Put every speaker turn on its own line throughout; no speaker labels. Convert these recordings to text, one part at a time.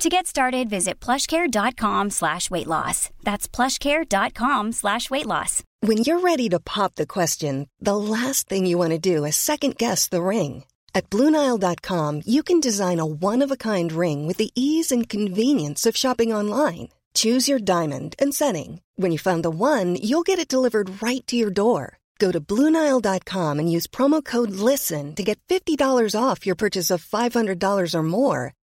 To get started, visit plushcare.com slash weight loss. That's plushcare.com slash weight loss.
When you're ready to pop the question, the last thing you want to do is second guess the ring. At Bluenile.com, you can design a one-of-a-kind ring with the ease and convenience of shopping online. Choose your diamond and setting. When you find the one, you'll get it delivered right to your door. Go to Bluenile.com and use promo code LISTEN to get $50 off your purchase of $500 or more.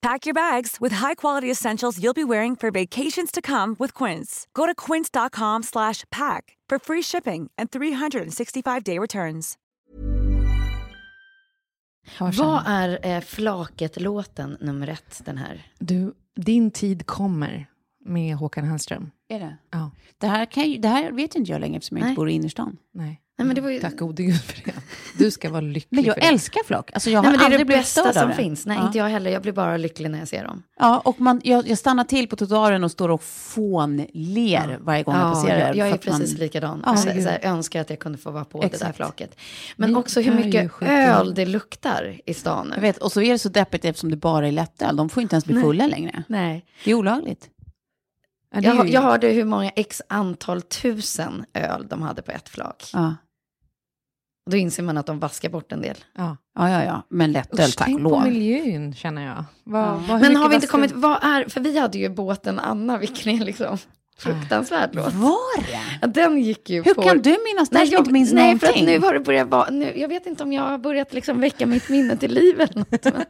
Pack your bags with high-quality essentials you'll be wearing for vacations to come with Quince. Go to quince.com slash pack for free shipping and 365-day returns.
Vad är eh, Flaket-låten nummer ett, den här?
Du, din tid kommer med Håkan Hellström.
Är det?
Ja.
Det här, kan ju, det här vet inte jag längre eftersom jag
Nej.
inte bor i innerstan.
Nej.
Nej, men det var ju...
Tack gode gud för det. Du ska vara lycklig
Men jag
för det.
älskar flak. Alltså jag
Nej,
har
men det är
aldrig
det bästa som
det.
finns. Nej,
ja.
inte jag heller. Jag blir bara lycklig när jag ser dem.
Ja, och man, jag, jag stannar till på trottoaren och står och fånler varje gång jag passerar.
jag, jag är
att man-
precis likadan.
Ja,
så, så
herregud.
här, önskar att jag kunde få vara på det där
Exakt.
flaket. Men
Vi
också hur
är
mycket öl det luktar i stan
Jag vet, och så är det så deppigt eftersom det bara är lättöl. De får inte ens bli
Nej.
fulla längre.
Nej.
Det är olagligt.
Ja, det
Jag,
är
har-
ju-
jag hörde hur många x antal tusen öl de hade på ett flak.
Ja,
Då inser man att de vaskar bort en del.
Ja.
ja, ja. ja. Men lättöl, tack och
tänk på
lov.
miljön, känner jag. Vad, hur
Men har vi inte kommit, vad är, för vi hade ju båten Anna, vilken är liksom fruktansvärd låt.
Var det?
Ja, den gick ju
Hur
på...
kan du minnas det
Nej, jag,
inte minns
nej för att
någonting?
nu har det börjat vara, nu, jag vet inte om jag har börjat liksom väcka mitt minne till liv eller något. Men,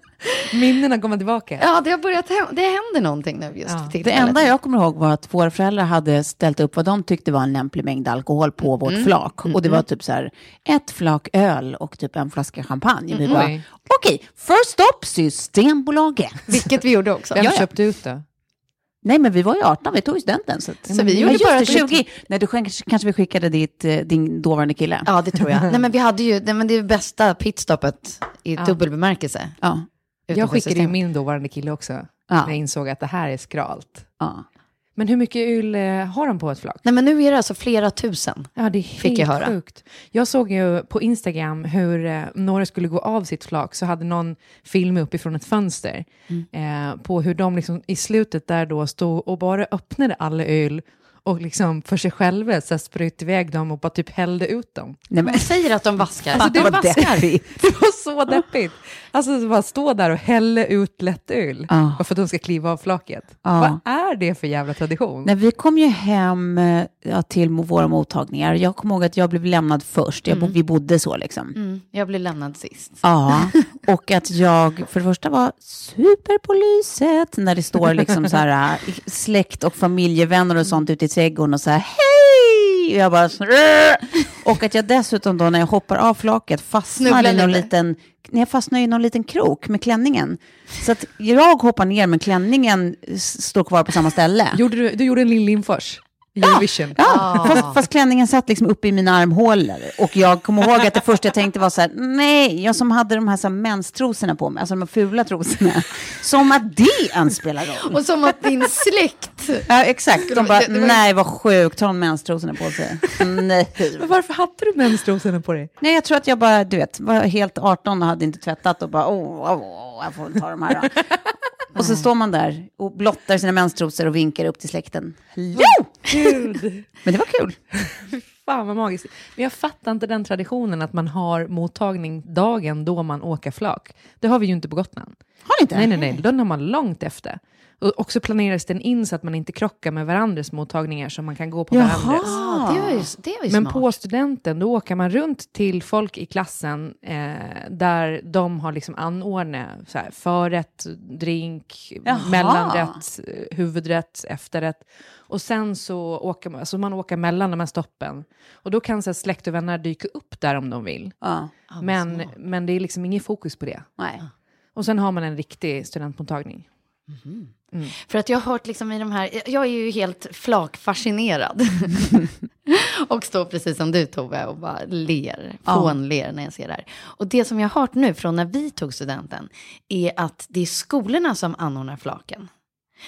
Minnena kommer tillbaka.
ja, det har börjat det händer någonting nu just
Ja.
för
Det enda jag kommer ihåg var att våra föräldrar hade ställt upp vad de tyckte var en lämplig mängd alkohol på vårt
Mm.
flak. Och det var typ så här ett flak öl och typ en flaska champagne. Vi bara, okej, first stop Systembolaget.
Vilket vi gjorde också.
Vem
Ja, ja.
köpte ut det?
Nej, men vi var ju 18, vi tog ju studenten. Så,
Så vi
Ja,
gjorde bara
det,
ett
20. Nej, du kanske, kanske vi skickade dit eh, din dåvarande kille.
Ja, det tror jag. Nej, men vi hade ju, nej, men det är bästa pitstoppet i dubbel bemärkelse.
Ja.
Jag skickade ju min dåvarande kille också.
Ja.
När jag insåg att det här är skralt.
ja.
Men hur mycket öl eh, har de på ett flak?
Nej, men nu är det alltså flera tusen.
Ja, det är helt
Fick jag höra.
sjukt. Jag såg ju på Instagram hur eh, några skulle gå av sitt flak, så hade någon film uppifrån ett fönster
Mm.
eh, på hur de liksom i slutet där då stod och bara öppnade alla öl och liksom för sig själva så här spröt iväg dem och bara typ hällde ut dem.
Nej, men,
Man säger att de vaskar.
Alltså det
vad
vaskar.
deppigt.
Det var så deppigt. Alltså bara stå där och hälla ut lättöl bara för att de ska kliva av flaket.
Ja.
Vad är det för jävla tradition?
Nej, vi kom ju hem eh, ja, till våra mottagningar. Jag kommer ihåg att jag blev lämnad först. Jag, bo- Vi bodde så liksom.
Mm, jag blev lämnad sist.
Ja, och att jag för det första var super på lyset när det står liksom så här äh, släkt och familjevänner och sånt ute i trädgården och så här hej! Och jag bara "Rrr!" Och att jag dessutom då när jag hoppar av flaket fastnar i någon
lite.
liten, när jag fastnar i någon liten krok med klänningen. Så att jag hoppar ner men klänningen står kvar på samma ställe.
Gjorde du, du gjorde en Lill Lindfors Eurovision.
Ja, fast, fast klänningen satt liksom uppe i mina armhålor. Och jag kommer ihåg att det första jag tänkte var så här, nej, jag som hade de här, så här menstrosorna på mig, alltså de här fula trosorna. Som att det ens spelar roll.
Och som att din släkt...
Ja, exakt. De bara, nej vad sjukt, har hon menstrosorna på sig? Nej.
Men varför hade du menstrosorna på dig?
Nej, jag tror att jag bara, du vet, var helt 18 och hade inte tvättat och bara, åh, åh jag får väl ta de här då. Och så står man där och blottar sina menstrosor och vinkar upp till släkten. Hello!
Gud.
Men det var kul.
fan vad magiskt. Men jag fattar inte den traditionen att man har mottagning dagen då man åker flak. Det har vi ju inte på Gotland.
Har ni inte?
Nej, nej, nej. Den har man långt efter. Och också planeras den in så att man inte krockar med varandras mottagningar så man kan gå på
Jaha.
varandras.
Det var ju, det var ju
Men
smart.
på studenten, då åker man runt till folk i klassen eh, där de har liksom anordnat så här, förrätt, drink,
Jaha.
mellanrätt, eh, huvudrätt, efterrätt. Och sen så åker man, så man åker mellan de här stoppen. Och då kan så här, släkt och vänner dyka upp där om de vill.
Ja.
Men, men det är liksom ingen fokus på det.
Nej.
Och sen har man en riktig studentmottagning.
För att jag har hört liksom i de här, jag är ju helt flakfascinerad. och står precis som du Tove och bara ler,
Ja.
fånler när jag ser det här. Och det som jag har hört nu från när vi tog studenten är att det är skolorna som anordnar flaken.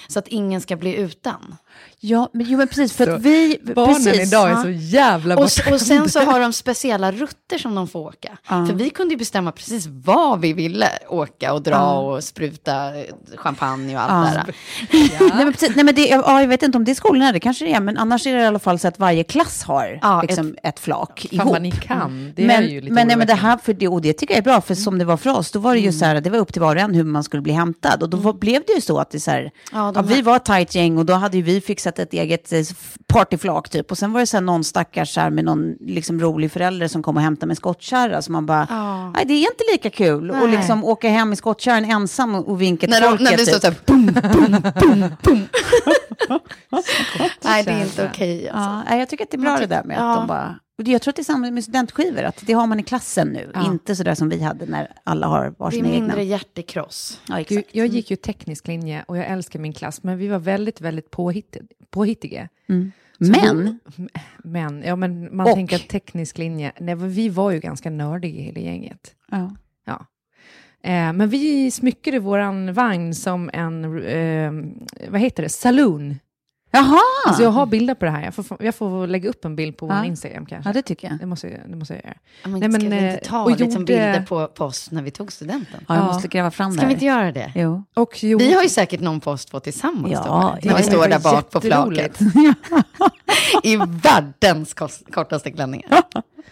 Så att ingen ska bli utan.
Ja, men, jo, men precis, för
Så
att vi...
Barnen
precis,
idag är
ja.
så jävla
Och, s- och
bortskämda.
sen så har de speciella rutter som de får åka.
Ja.
För vi kunde ju bestämma precis vad vi ville åka och dra
Ja.
och spruta eh, champagne och allt
Ja.
det där.
Nej, men precis, nej, men det, ja, jag vet inte om det är skolorna, det kanske det är, men annars är det i alla fall så att varje klass har
Ja,
liksom, ett, flak
Fan
ihop.
vad ni kan. Det
men,
är ju lite
men, nej, men det här, för det, och det tycker jag är bra, för som det var för oss, då var det ju så här, det var upp till var och en hur man skulle bli hämtad. Och då var, blev det ju så att det så här,
Ja,
ja,
de
vi
här-
var ett tajt gäng och då hade ju vi fixat ett eget eh, partyflak typ. Och sen var det så här någon stackars här, med någon liksom rolig förälder som kom och hämtade med skottkärra. Så man bara,
Ja.
nej det är inte lika kul att liksom åka hem i skottkärran ensam och, vinka till folket.
när vi står
typ.
så här, boom, boom, boom, boom. Nej, det är inte okej. alltså.
Ja, jag tycker att det är bra det där med att de bara... Jag tror att det är samma med studentskivor, att det har man i klassen nu.
Ja.
Inte så där som vi hade när alla har
Det är
varsin egna.
mindre hjärtekross.
Ja,
Gud,
exakt.
jag gick ju teknisk linje och jag älskar min klass, men vi var väldigt, väldigt påhitt, påhittiga.
Mm. Men,
då- men, ja, men man
Och-
tänker att teknisk linje, nej, vi var ju ganska nördiga i hela gänget.
ja.
Ja. Eh, men vi smyckade våran vagn som en, eh, vad heter det, saloon.
Jaha!
Alltså jag har bilder på det här, jag får, jag får lägga upp en bild på vår
Ja.
Instagram kanske.
ja, det tycker jag.
Det måste, det måste jag göra.
Ja, men
Nej,
ska
men,
vi
eh,
inte ta
och
liksom
gjorde-
bilder på, på oss när vi tog studenten?
Ja, jag
Ja.
måste gräva fram
Ska
det.
vi inte göra det?
Jo.
Och jo,
Vi har ju säkert någon post på tillsammans
Ja,
då,
det
när vi står där bak på flaket. I världens kortaste klänningar.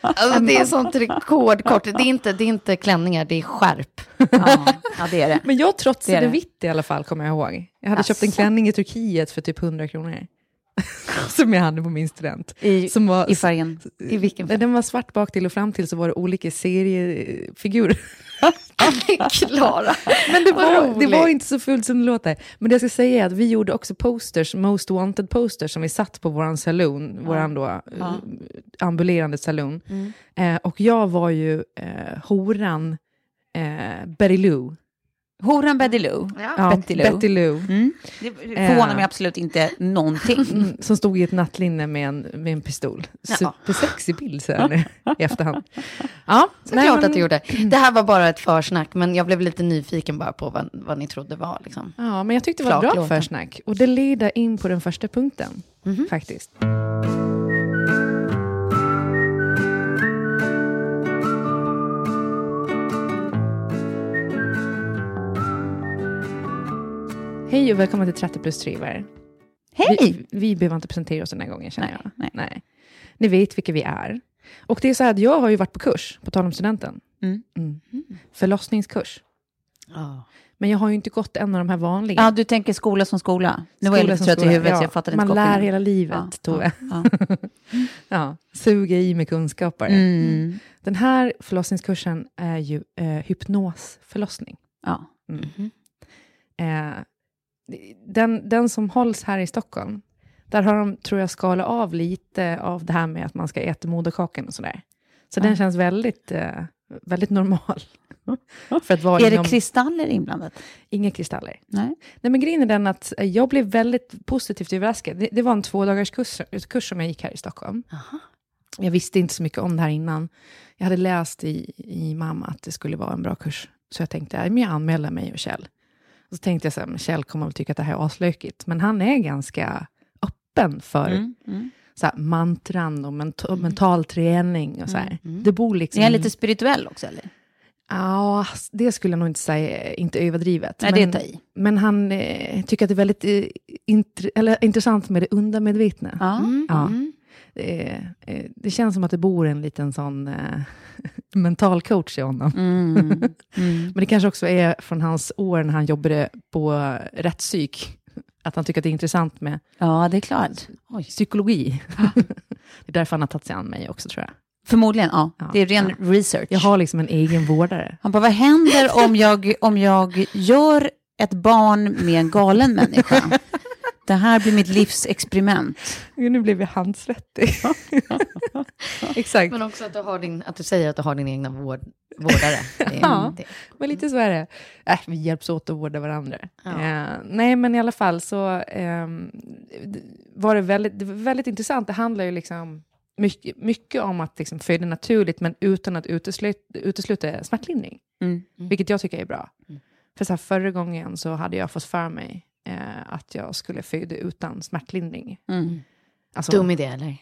Alltså, det är sånt rekordkort. Det är, inte, det är inte klänningar, det är skärp.
Ja, ja, det är det.
Men jag
Det är
trotsade
det.
vitt i alla fall, kommer jag ihåg. Jag hade köpt en klänning i Turkiet för typ 100 kronor. som jag hade på min student.
I,
Som var,
I färgen.
I vilken
Nej, Den var svart bak till och fram till så var det olika seriefigurer.
Klara.
Men det var, det var inte så fult som det låter. Men det jag ska säga är att vi gjorde också posters, Most Wanted posters, som vi satt på våran saloon, våran då eh, ambulerande saloon.
Mm.
Eh, och jag var ju eh, horan eh, Betty Lou.
Horan Betty Lou.
Ja,
Betty Lou.
Betty Lou.
Mm. Det förvånar mig absolut inte någonting.
Mm, som stod i ett nattlinne med en, med en pistol.
Ja.
Supersexig bild så här nu, i efterhand. Ja,
Såklart att du gjorde. Det här var bara ett försnack, men jag blev lite nyfiken bara på vad, vad ni trodde var. Liksom.
Ja, men jag tyckte det var ett bra försnack. Och det leder in på den första punkten,
Mhm.
faktiskt. Hej och välkomna till 30 plus triver.
Hej!
Vi, vi behöver inte presentera oss den här gången, känner
Nej,
jag.
nej.
Ni vet vilka vi är. Och det är så här att jag har ju varit på kurs, på tal om studenten.
Mm.
Mm. Förlossningskurs.
Ja.
Men jag har ju inte gått en av de här vanliga.
Ja, du tänker skola som skola. Nu var jag lite trött i huvudet
Ja,
så jag fattade
Man
inte
lär
kopplingen.
hela livet,
Ja,
Tove.
ja,
Ja. Suga i med kunskaper.
Mm.
Den här förlossningskursen är ju eh, hypnosförlossning.
Ja.
Mhm.
Eh, den, den som hålls här i Stockholm, där har de, tror jag, skalat av lite av det här med att man ska äta moderkakan och sådär. Så
Ja.
den känns väldigt, eh, väldigt normal. För att vara
Är
inom,
det kristaller inblandat?
inga kristaller.
Nej.
Nej, men grejen är den att eh, jag blev väldigt positivt överraskad. Det, det var en två dagars kurs, kurs som jag gick här i Stockholm.
Aha.
Jag visste inte så mycket om det här innan. Jag hade läst i, i mamma att det skulle vara en bra kurs. Så jag tänkte, ja, men jag anmäler mig och Kjell. Och så tänkte jag så här, men Kjell kommer väl tycka att det här är aslökigt. Men han är ganska öppen för
Mm. Mm.
så här, mantran och ment- mental träning och så här.
Mm.
Det bor liksom...
Är lite spirituell också eller?
Ja, det skulle jag nog inte säga, inte överdrivet.
Nej,
men,
det i.
men han eh, tycker att det är väldigt eh, int- eller, intressant med det undermedvetna.
Ja.
Mm.
Ja.
Mm.
Eh, det känns som att det bor en liten sån eh, mental coach i honom.
Mm. Mm.
Men det kanske också är från hans år när han jobbade på rättspsyk. Att han tycker att det är intressant med
Ja, det är klart. Oj.
psykologi. det är därför han har tagit sig an mig också, tror jag.
Förmodligen, ja.
Ja.
Det är ren research.
Jag har liksom en egen vårdare.
Han bara, vad händer om jag, om jag gör ett barn med en galen människa? Det här blir mitt livs experiment.
Nu blev jag handsvettig. Exakt.
Men också att du, har din, att du säger att du har din egna vård, vårdare. Det är,
Ja.
det.
Men lite så är det. Äh, vi hjälps åt att vårda varandra.
Ja.
Eh, nej, men i alla fall så d- var det väldigt, det var väldigt intressant. Det handlar ju liksom mycket, mycket om att liksom föda naturligt, men utan att utesluta, utesluta smärtlindring.
Mm.
Vilket jag tycker är bra.
Mm.
För så här, förra gången så hade jag fått för mig eh, att jag skulle föda utan smärtlindring.
Mm.
Alltså,
Dum idé, eller?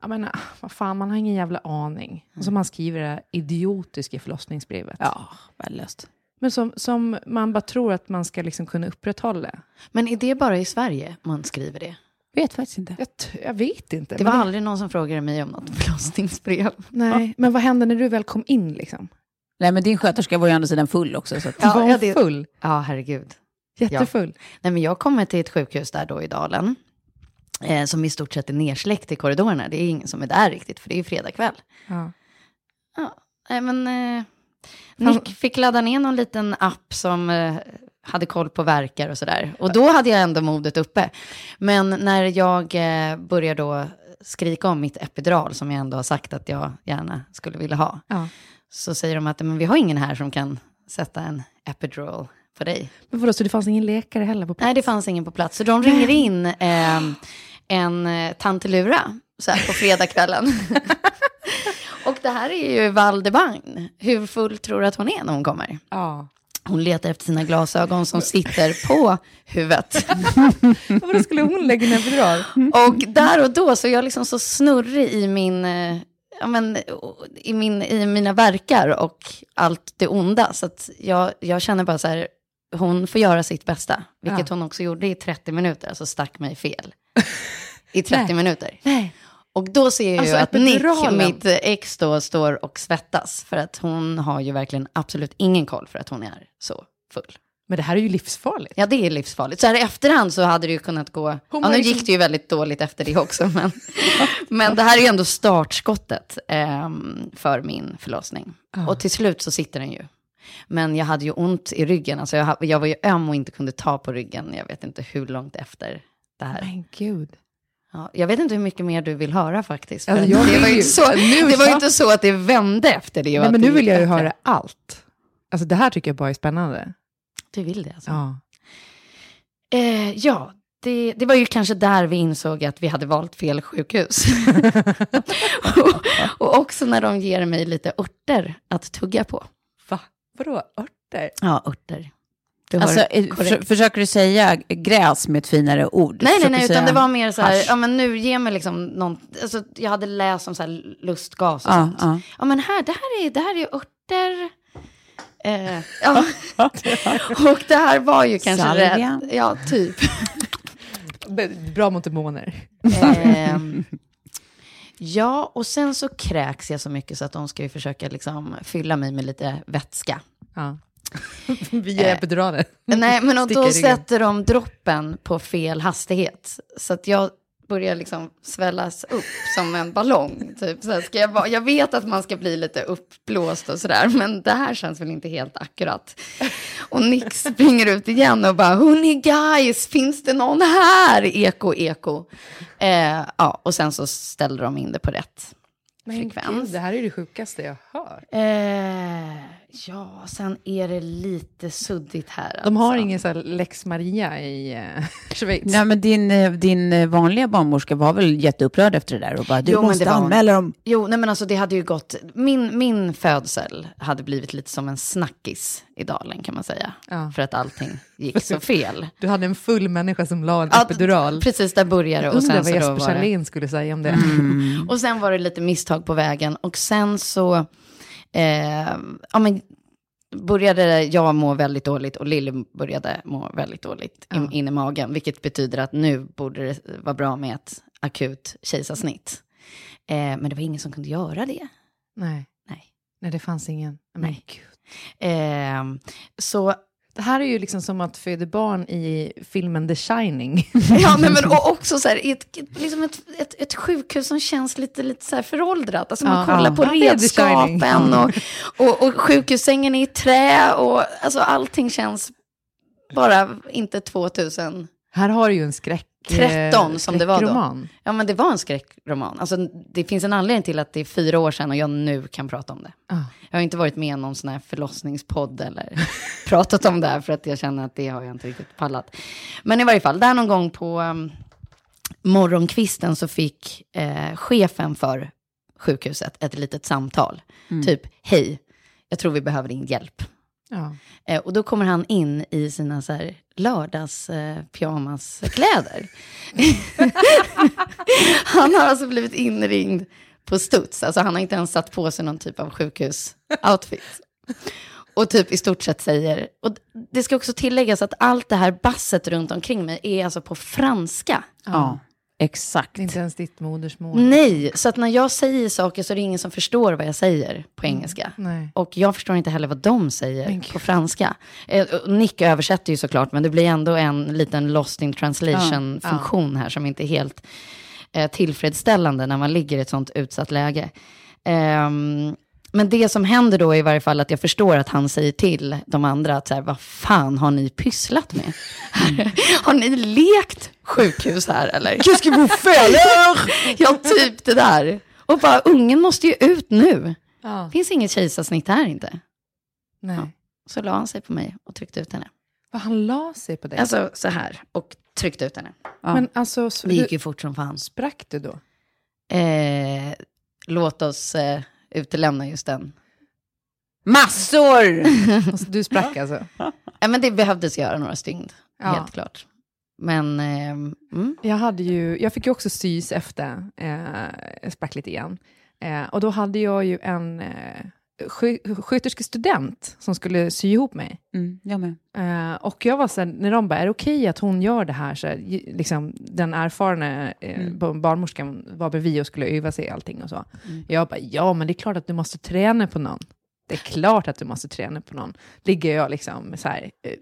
Jag menar, ah, vad fan, man har ingen jävla aning. Och så man skriver det här idiotiska förlossningsbrevet.
Ja, värdelöst.
Men som, som man bara tror att man ska liksom kunna upprätthålla.
Men är det bara i Sverige man skriver det?
Vet faktiskt inte.
Jag, jag vet inte.
Det var
men,
aldrig någon som frågade mig om något förlossningsbrev.
nej, men vad hände när du väl kom in? Liksom?
Nej, men din sköterska var ju å andra sidan full också. Så att...
Ja,
var
ja, det-
full.
Ja, herregud.
Jättefull.
Nej, men jag kommer till ett sjukhus där då i Dalen. Eh, som i stort sett är nersläckt i korridorerna. Det är ingen som är där riktigt, för det är ju fredag kväll.
Ja.
Ja, nej, men eh, Nick fick ladda ner någon liten app som eh, hade koll på verkar och sådär. Och då hade jag ändå modet uppe. Men när jag eh, började då skrika om mitt epidural, som jag ändå har sagt att jag gärna skulle vilja ha,
Ja.
så säger de att men vi har ingen här som kan sätta en epidural på dig.
Men vadå, så det fanns ingen läkare heller på plats?
Nej, det fanns ingen på plats. Så de ringer in eh, en tantelura så här på fredagskvällen. och det här är ju Val de Bagn. Hur full tror du att hon är när hon kommer?
Ja.
Hon letar efter sina glasögon som sitter på huvudet.
Vadå, skulle hon lägga in en epidural?
Och där och då så är jag liksom så snurrig i min... eh, Ja, men, i, min, I mina verkar och allt det onda. Så jag, jag känner bara så här, hon får göra sitt bästa. Vilket
Ja.
hon också gjorde i 30 minuter, alltså stack mig fel. I 30
Nej.
minuter.
Nej.
Och då ser jag
Alltså,
ju att Nick, mitt ex, då står och svettas. För att hon har ju verkligen absolut ingen koll för att hon är så full.
Men det här är ju livsfarligt.
Ja, det är livsfarligt. Så här i efterhand så hade det ju kunnat gå...
Hon
Ja, nu gick det ju väldigt dåligt efter det också. Men, men det här är ju ändå startskottet ehm, för min förlossning.
Ja.
Och till slut så sitter den ju. Men jag hade ju ont i ryggen. Alltså jag, jag var ju öm och inte kunde ta på ryggen. Jag vet inte hur långt efter det här.
Men gud.
Ja, jag vet inte hur mycket mer du vill höra faktiskt.
Alltså, jag
det var ju inte så,
nu
det var inte så att det vände efter det.
Nej, men nu vill jag ju
bättre.
höra allt. Alltså det här tycker jag bara är spännande.
Du vill det alltså?
Ja.
Eh, ja, det, det var ju kanske där vi insåg att vi hade valt fel sjukhus. och, och också när de ger mig lite örter att tugga på.
Va? Vadå? Örter?
Ja, örter.
Alltså, eh, för, försöker du säga gräs med ett finare ord?
Nej, nej, nej, utan
säga
det var mer så här, ja men nu ge mig liksom någon, alltså jag hade läst om så här lustgas och
Ja,
sånt.
ja.
Ja men här, det här är, det här är örter. Eh, ja. och det här var ju kanske
Salvia.
rätt. Ja, typ.
Bra mot demoner.
Ehm, ja, och sen så kräks jag så mycket så att de ska ju försöka liksom fylla mig med lite vätska.
Ja. Via
Eh,
epiduralen.
Nej, men och då sätter de droppen på fel hastighet. Så att jag börjar liksom svällas upp som en ballong. Typ. Så ska jag, vara- jag vet att man ska bli lite uppblåst och sådär, men det här känns väl inte helt akkurat. Och Nick springer ut igen och bara, hörni guys, finns det någon här? Eko, eko. Eh, ja, och sen så ställer de in det på rätt
Men
frekvens.
gud, det här är det sjukaste jag hört.
Eh, ja, sen är det lite suddigt här.
De har
alltså.
ingen så här Lex Maria i eh, Schweiz.
Nej, men din, eh, din eh, vanliga barnmorska var väl jätteupprörd efter det där och bara, du
Jo,
måste anmäla dem.
Jo, nej men alltså det hade ju gått, min, min födsel hade blivit lite som en snackis i dalen kan man säga.
Ja.
För att allting gick så fel.
Du hade en full människa som la en
Ja,
epidural.
Precis, där började det. Och
Undrar vad Jesper Charlén skulle säga om det.
Mm.
och sen var det lite misstag på vägen. Och sen så eh, ja, men, började jag må väldigt dåligt och Lille började må väldigt dåligt
Ja.
in i magen. Vilket betyder att nu borde det vara bra med ett akut kejsarsnitt. Eh, men det var ingen som kunde göra det.
Nej.
Nej.
Nej, det fanns ingen. Men
Nej. Eh, så
Det här är ju liksom som att föda barn i filmen The Shining.
Ja, nej, men och också så här, ett, liksom ett, ett, ett sjukhus som känns lite, lite så här föråldrat. Alltså man
Ja.
kollar på
Ja, Shining.
redskapen och, och, och sjukhussängen är i trä och alltså allting känns bara inte 2000.
Här har du ju en skräck...
13
eh,
som det var då. Ja, men det var en skräckroman. Alltså, det finns en anledning till att det är fyra år sedan och jag nu kan prata om det.
Ah.
Jag har inte varit med i någon sån här förlossningspodd eller pratat om det här för att jag känner att det har jag inte riktigt pallat. Men i varje fall, där någon gång på um, morgonkvisten så fick eh, chefen för sjukhuset ett litet samtal. Typ, hej, jag tror vi behöver din hjälp.
Ja.
Eh, och då kommer han in i sina så här lördags eh, pyjamaskläder. han har alltså blivit inringd på studs. Alltså han har inte ens satt på sig någon typ av sjukhusoutfit. Och typ i stort sett säger, och det ska också tilläggas att allt det här basset runt omkring mig är alltså på franska.
Ja, exakt.
Det är inte ens ditt modersmål.
Nej, så att när jag säger saker så är det ingen som förstår vad jag säger på engelska.
Nej.
Och jag förstår inte heller vad de säger på franska. Eh, Nick översätter ju såklart, men det blir ändå en liten lost in translation-funktion här som inte är helt eh, tillfredsställande när man ligger i ett sånt utsatt läge. Ehm, men det som händer då är i varje fall att jag förstår att han säger till de andra att så här, vad fan har ni pysslat med? har ni lekt sjukhus här eller?
Qu'est-ce que vous faites
Ja, typ det där. Och bara, ungen måste ju ut nu.
Ja.
Finns inget kejsarsnitt här inte.
Nej.
Så la han sig på mig och tryckte ut henne.
Vad han la sig på dig.
Alltså så här, och tryckte ut henne.
Ja.
Men alltså, så,
Det gick ju fort som fan.
sprack du då?
Eh, låt oss eh, utelämna just den.
Massor!
Alltså, du sprack alltså?
Ja, men det behövdes göra några stygn,
Ja.
helt klart. Men, eh, mm,
Jag, hade ju, jag fick ju också sys efter, eh, sprack lite igen. Eh, och då hade jag ju en eh, sköterskestudent som skulle sy ihop mig.
Mm, jag med.
Eh, och jag var så här, när de bara, är det okej att hon gör det här? Så här liksom, den erfarna eh,
Mm.
barnmorskan var bredvid och skulle öva sig i allting och så. Jag bara, ja men det är klart att du måste träna på någon. Det är klart att du måste träna på någon. Ligger jag liksom så här, eh,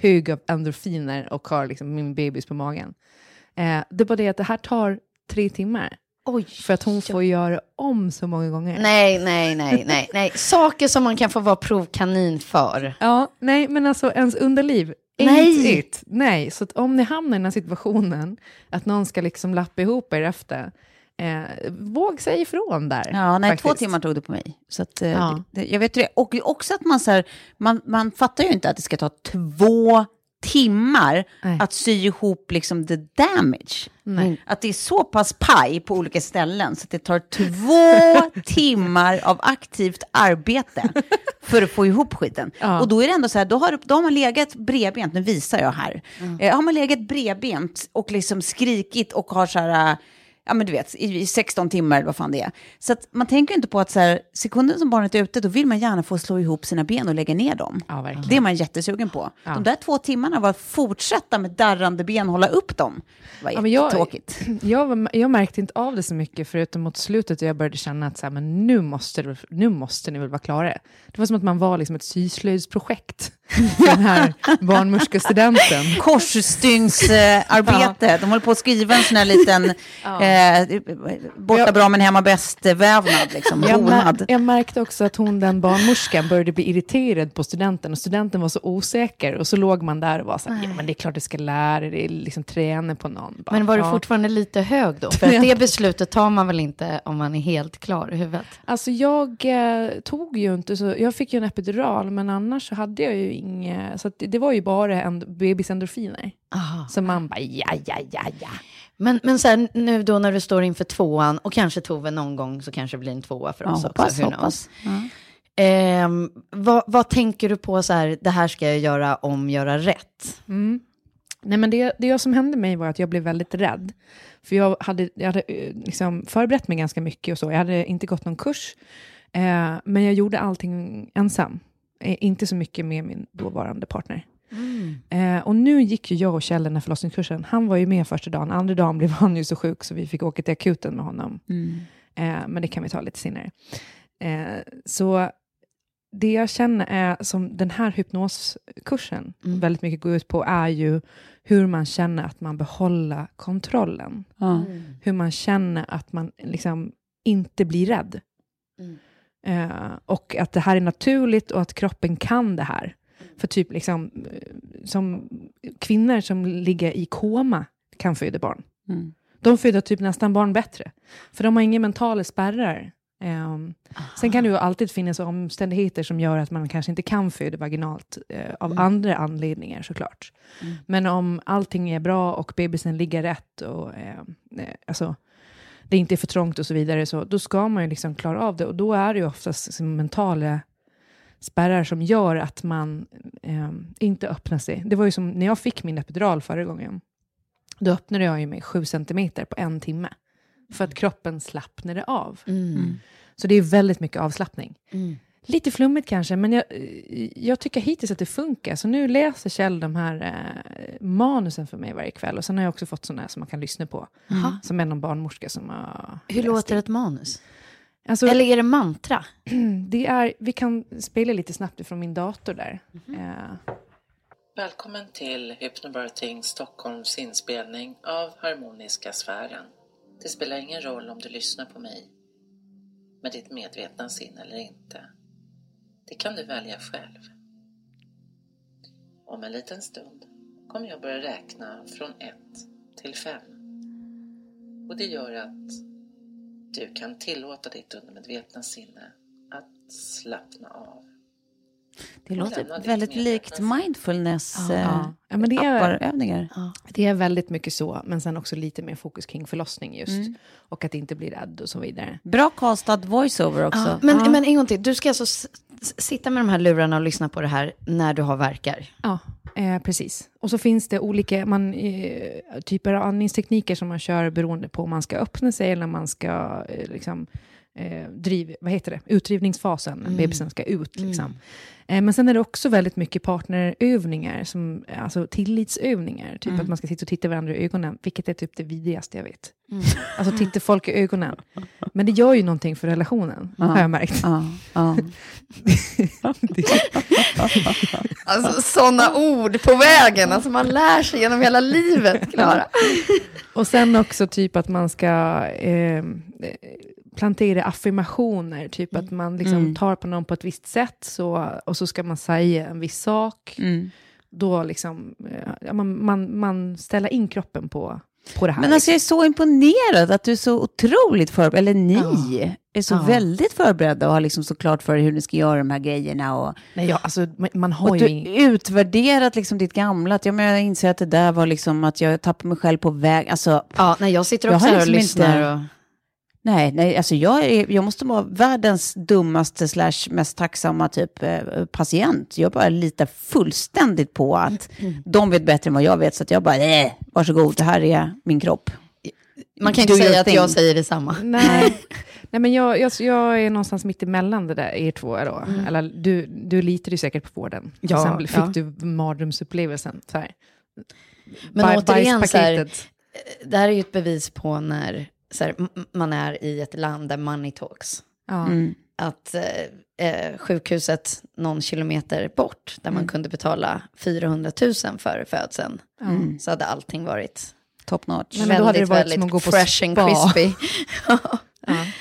hög av endorfiner och har liksom min bebis på magen. Eh, det är bara det att det här tar tre timmar.
Oj.
För att hon får göra om så många gånger.
Nej, nej, nej, nej, nej. Saker som man kan få vara provkanin för.
Ja, nej, men alltså ens underliv.
Nej.
It. Nej, så att om ni hamnar i den här situationen, att någon ska liksom lappa ihop er efter, eh, våg säga ifrån där.
Ja, nej, två timmar tog det på mig. Så att, eh,
Ja.
det, jag vet det. Och också att man, så här, man, man fattar ju inte att det ska ta två timmar
Nej.
att sy ihop liksom the damage.
Nej.
Att det är så pass paj på olika ställen så att det tar två timmar av aktivt arbete för att få ihop skiten.
Ja.
Och då är det ändå så här, då har, då har man legat bredbent, nu visar jag här, eh, har man legat bredbent och liksom skrikit och har så här, ja men du vet, i, i 16 timmar eller vad fan det är. Så att man tänker inte på att så här, sekunden som barnet är ute, då vill man gärna få slå ihop sina ben och lägga ner dem.
Ja.
Det är man jättesugen på. De där två timmarna var att fortsätta med darrande ben, hålla upp dem. Det var
Ja, jag-. Jag, jag märkte inte av det så mycket, förutom mot slutet, och jag började känna att så här, men nu, måste nu måste ni väl vara klara. Det var som att man var liksom ett syslöjdsprojekt den här barnmorskestudenten.
korsstygnsarbete. De håller på att skriva en sån här liten eh, borta bra men hemma bäst-vävnad, liksom,
Jag, mär, jag märkte också att hon, den barnmorskan, började bli irriterad på studenten och studenten var så osäker och så låg man där och var så här, ja men det är klart du ska lära dig, liksom träna på någon. Bara,
Men var du fortfarande lite hög då? För det beslutet tar man väl inte om man är helt klar i huvudet?
Alltså jag eh, tog ju inte så, jag fick ju en epidural men annars så hade jag ju inget, så att det, det var ju bara en, bebisendorfiner.
Aha.
Så man bara ja, ja, ja, ja.
Men, men så här, nu då när du står inför tvåan och kanske Tove någon gång så kanske det blir en tvåa för
Ja,
oss
hoppas,
också.
hoppas. Ja.
Ehm, vad, vad tänker du på så här, det här ska jag göra om, göra rätt?
Mm. Nej, men det, det som hände mig var att jag blev väldigt rädd. För jag hade, jag hade eh, liksom förberett mig ganska mycket och så. Jag hade inte gått någon kurs. Eh, men jag gjorde allting ensam. Eh, inte så mycket med min dåvarande partner. Eh, och nu gick ju jag och Kjell den här förlossningskursen. Han var ju med första dagen. Andra dagen blev han ju så sjuk så vi fick åka till akuten med honom.
Mm.
Eh, men det kan vi ta lite senare. Eh, så det jag känner är som den här hypnoskursen
Mm.
väldigt mycket går ut på är ju hur man känner att man behåller kontrollen.
Ja.
Hur man känner att man liksom inte blir rädd.
Mm.
Eh, och att det här är naturligt och att kroppen kan det här. För typ liksom, eh, som kvinnor som ligger i koma kan föda barn.
Mm.
De föder typ nästan barn bättre. För de har inga mentala spärrar. Ehm, sen kan det ju alltid finnas omständigheter som gör att man kanske inte kan föda vaginalt eh, av andra anledningar såklart. Men om allting är bra och bebisen ligger rätt och eh, eh, alltså, det inte är för trångt och så vidare, så då ska man ju liksom klara av det. Och då är det ju oftast liksom mentala spärrar som gör att man eh, inte öppnar sig. Det var ju som när jag fick min epidural förra gången. Då öppnade jag ju mig sju centimeter på en timme. För att kroppen slappnade av.
Mm.
Så det är väldigt mycket avslappning.
Mm.
Lite flummigt kanske, men jag, jag tycker hittills att det funkar. Så nu läser Kjell de här eh, manusen för mig varje kväll. Och sen har jag också fått sådana här som man kan lyssna på.
Jaha.
Som är någon barnmorska som har
Hur låter
in.
ett manus?
Alltså,
Eller är det mantra?
det är, vi kan spela lite snabbt ifrån min dator där. Eh,
Välkommen till Hypnobirthing Stockholms inspelning av Harmoniska sfären. Det spelar ingen roll om du lyssnar på mig med ditt medvetna sinne eller inte. Det kan du välja själv. Om en liten stund kommer jag börja räkna från 1 till 5. Och det gör att du kan tillåta ditt undermedvetna sinne att slappna av.
Det låter väldigt likt
sinne.
mindfulness
Ja.
eh,
Ja, men det är-
apparövningar.
det är väldigt mycket så, men sen också lite mer fokus kring förlossning just.
Mm.
Och att inte bli rädd och så vidare.
Bra castad voiceover också.
Ja, men,
Ja.
men en gång till, du ska alltså s- s- sitta med de här lurarna och lyssna på det här när du har verkar?
Ja, eh, precis. Och så finns det olika man, eh, typer av andningstekniker som man kör beroende på om man ska öppna sig eller om man ska eh, liksom, eh, driv, vad heter det? utdrivningsfasen, när bebisen ska ut. Liksom. Eh, men sen är det också väldigt mycket partnerövningar, som, alltså tillitsövningar. Typ att man ska sitta och titta varandra i ögonen, vilket är typ det vidrigaste jag vet. Alltså titta folk i ögonen. Men det gör ju någonting för relationen, har jag märkt.
Ja, ja.
Alltså sådana ord på vägen, alltså man lär sig genom hela livet, Klara.
Och sen också typ att man ska eh, plantera affirmationer, typ att man liksom
Mm.
tar på någon på ett visst sätt så, och så ska man säga en viss sak.
Mm.
Då liksom, eh, ja, man, man, man ställer in kroppen på, på det här.
Men alltså jag
liksom.
är så imponerad att du är så otroligt förberedd, eller ni är så
Ja.
väldigt förberedda och har liksom så klart för er hur ni ska göra de här grejerna. Och,
Nej, ja, alltså, man, har
och
ju...
du utvärderat liksom ditt gamla, att jag, men jag inser att det där var liksom att jag tappade mig själv på väg. Alltså,
Ja, nej, jag sitter
Jag
också
har
här och
liksom
lyssnar.
inte-
Och...
nej, nej, alltså jag, är, jag måste vara världens dummaste slash mest tacksamma typ eh, patient. Jag bara litar fullständigt på att de vet bättre än vad jag vet, så att jag bara, eh, varsågod, det här är min kropp.
Man kan inte säga att
thing.
jag säger detsamma.
Nej, Nej men jag, jag, jag är någonstans mitt emellan det där, er två. Då. Eller, du, du litar ju säkert på vården.
Ja,
sen fick
ja.
du mardrömsupplevelsen. Så här.
Men
Baj-
återigen, så här,
bajspaketet.
det här är ju ett bevis på när så här, man är i ett land där money talks.
Ja.
Mm.
Att eh, eh, sjukhuset någon kilometer bort, där man kunde betala 400 000 för födseln,
Ja.
så hade allting varit
Top notch.
Men då hade det
väldigt,
varit
väldigt
som att gå på
fresh and
spa.
crispy.
Ja.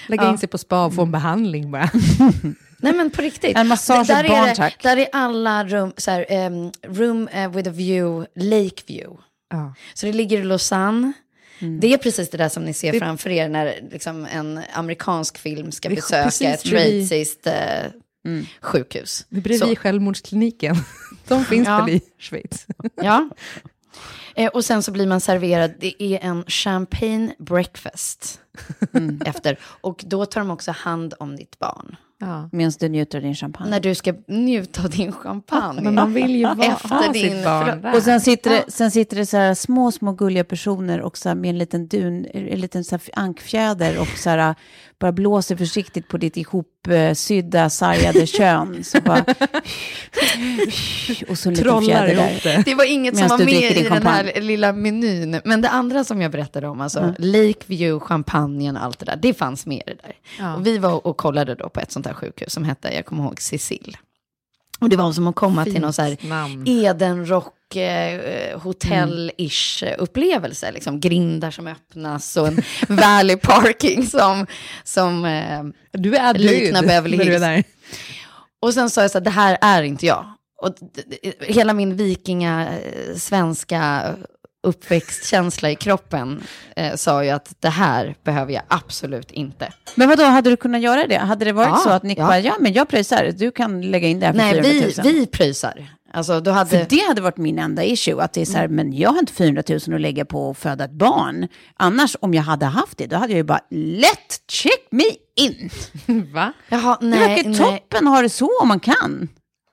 Lägga
Ja.
in sig på spa och få en behandling bara.
Nej men på riktigt.
En massage
där,
barn,
är det,
tack.
där är alla rum, så här, em, room eh, with a view, lake view.
Ja.
Så det ligger i Lausanne.
Mm.
Det är precis det där som ni ser
Det-
framför er när liksom, en amerikansk film ska
Det
besöka ett schweiziskt eh,
Mm.
sjukhus.
Det är bredvid
Så.
självmordskliniken. De finns
Ja.
väl i Schweiz.
Ja. Eh, och sen så blir man serverad, det är en champagne breakfast
Mm.
efter. Och då tar de också hand om ditt barn.
Ja.
Medan du njuter av din champagne.
När du ska njuta av din champagne.
Men man vill ju vara,
Efter din
sitt barn där.
Och sen sitter,
Ja.
det, sen sitter det så här små, små gulliga personer och så med en liten dun, en liten så här ankfjäder och så här bara blåser försiktigt på ditt ihopsydda, sargade kön. Så bara, och så lite
Trollar
fjäder
ihop
där.
det.
Det var inget som var med i den här lilla menyn. Men det andra som jag berättade om, alltså Lakeview, champagnen och allt det där, det fanns med i det där.
Ja.
Och vi var och kollade då på ett sånt här sjukhus som hette, jag kommer ihåg, Cecil. Och det var som att komma till någon så här
namn.
Edenrock eh, hotell-ish upplevelse. Liksom grindar som öppnas och en valley parking som, som eh,
Du är död
liknar Beverly
du är
Hills.
där.
och sen sa jag så här, det här är inte jag. Och hela min vikinga, eh, svenska uppväxtkänsla i kroppen eh, sa ju att det här behöver jag absolut inte.
Men vad då hade du kunnat göra det? Hade det varit
Ja,
så att Nick
ja.
bara, ja men jag pröjsar, du kan lägga in det här för
Nej,
400 000?
vi, vi pröjsar. Alltså, då hade...
För det hade varit min enda issue, att det är så här, men jag har inte 400 000 att lägga på att föda ett barn. Annars, om jag hade haft det, då hade jag ju bara, let check me in.
Va?
Jaha, nej, nej.
toppen ha det så om man kan.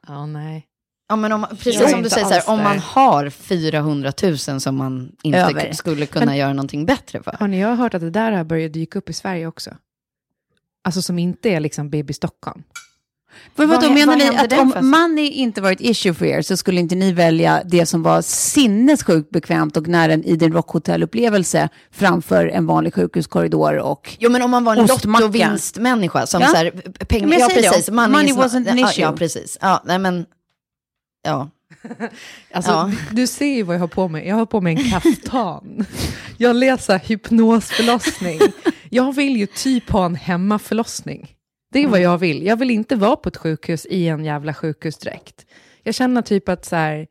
Ja, nej.
Ja, men om, precis som du säger, så här, om man har 400 000 som man inte
Över.
skulle kunna
Men-
göra någonting bättre för.
Har ni jag har hört att det där har börjat dyka upp i Sverige också? Alltså som inte är liksom BB Stockholm.
Vad
vad då
hä-
menar
vad
ni att om
för-
money inte var ett issue för er så skulle inte ni välja det som var sinnessjukt bekvämt och nära en Eden Rock-hotellupplevelse framför en vanlig sjukhuskorridor och
Jo, men om man var en lottovinstmänniska som
Ja.
så här, pengar,
Men jag
ja
säger det,
precis, money,
money wasn't an
ja,
issue.
Ja, precis. Ja, nej men, ja.
Alltså,
Ja.
du, du ser ju vad jag har på mig. Jag har på mig en kaftan. jag läser hypnosförlossning. Jag vill ju typ ha en hemmaförlossning. Det är vad
Mm.
jag vill. Jag vill inte vara på ett sjukhus i en jävla sjukhusdräkt. Jag känner typ att så här,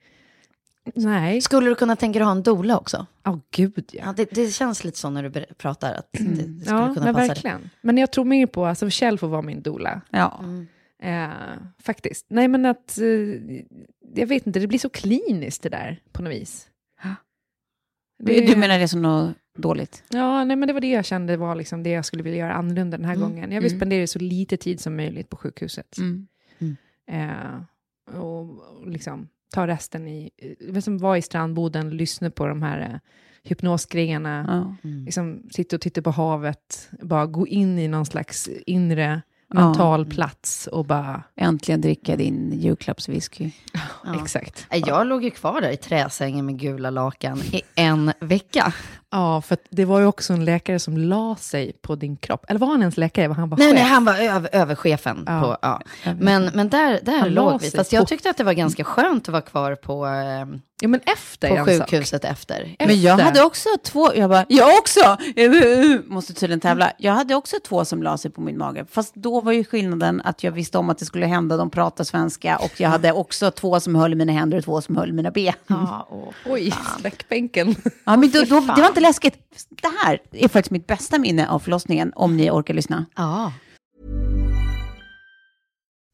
nej,
Skulle du kunna tänka dig att ha en dola också?
åh gud ja.
Ja, det, det känns lite så när du pratar, att det, det skulle
Ja,
kunna
men
passa dig.
verkligen. Men jag tror mer på, alltså Kjell får vara min dola.
ja.
Mm.
Eh, faktiskt. Nej men att, eh, jag vet inte, det blir så kliniskt det där på något vis.
Du, du menar det som något dåligt?
Ja, nej men det var det jag kände var liksom det jag skulle vilja göra annorlunda den här
Mm.
gången. Jag vill
Mm.
spendera så lite tid som möjligt på sjukhuset.
Mm.
Eh, och, och liksom ta resten i, eh, som var i strandboden, lyssna på de här eh, hypnosgrejerna,
Ja.
liksom sitta och titta på havet, bara gå in i någon slags inre
Ja.
mental plats och bara,
Äntligen dricka din julklappswhisky.
Ja.
exakt.
Jag låg ju kvar där i träsängen med gula lakan i en vecka.
Ja, för det var ju också en läkare som la sig på din kropp. Eller var han ens läkare? Var han bara
Nej,
chef?
nej, han var över, överchefen.
Ja.
På, ja. Men, men där, där
Han
låg vi. Fast jag tyckte att det var ganska skönt att vara kvar på, eh,
Ja, men efter
på sjukhuset efter.
Men jag
Efter.
hade också två, jag bara, jag också! Måste tydligen tävla. Jag hade också två som la sig på min mage. Fast då var ju skillnaden att jag visste om att det skulle hända, de pratar svenska. Och jag hade också två som höll mina händer och två som höll mina ben.
Ja, och,
Oj, sträckbänken.
Ja, men då, då, det var inte läskigt. Det här är faktiskt mitt bästa minne av förlossningen, om ni orkar lyssna.
ja.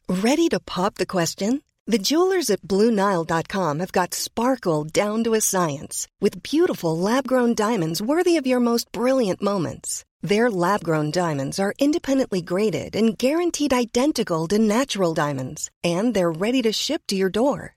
Ready to pop the question? The jewelers at BlueNile.com have got sparkle down to a science with beautiful lab grown diamonds worthy of your most brilliant moments. Their lab grown diamonds are independently graded and guaranteed identical to natural diamonds, and they're ready to ship to your door.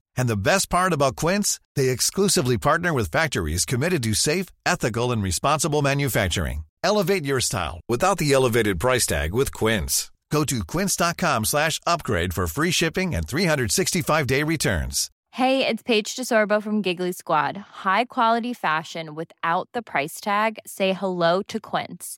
And the best part about Quince, they exclusively partner with factories committed to safe, ethical, and responsible manufacturing. Elevate your style without the elevated price tag with Quince. Go to quince.com slash upgrade for free shipping and 365-day returns.
Hey, it's Paige DeSorbo from Giggly Squad. High quality fashion without the price tag. Say hello to Quince.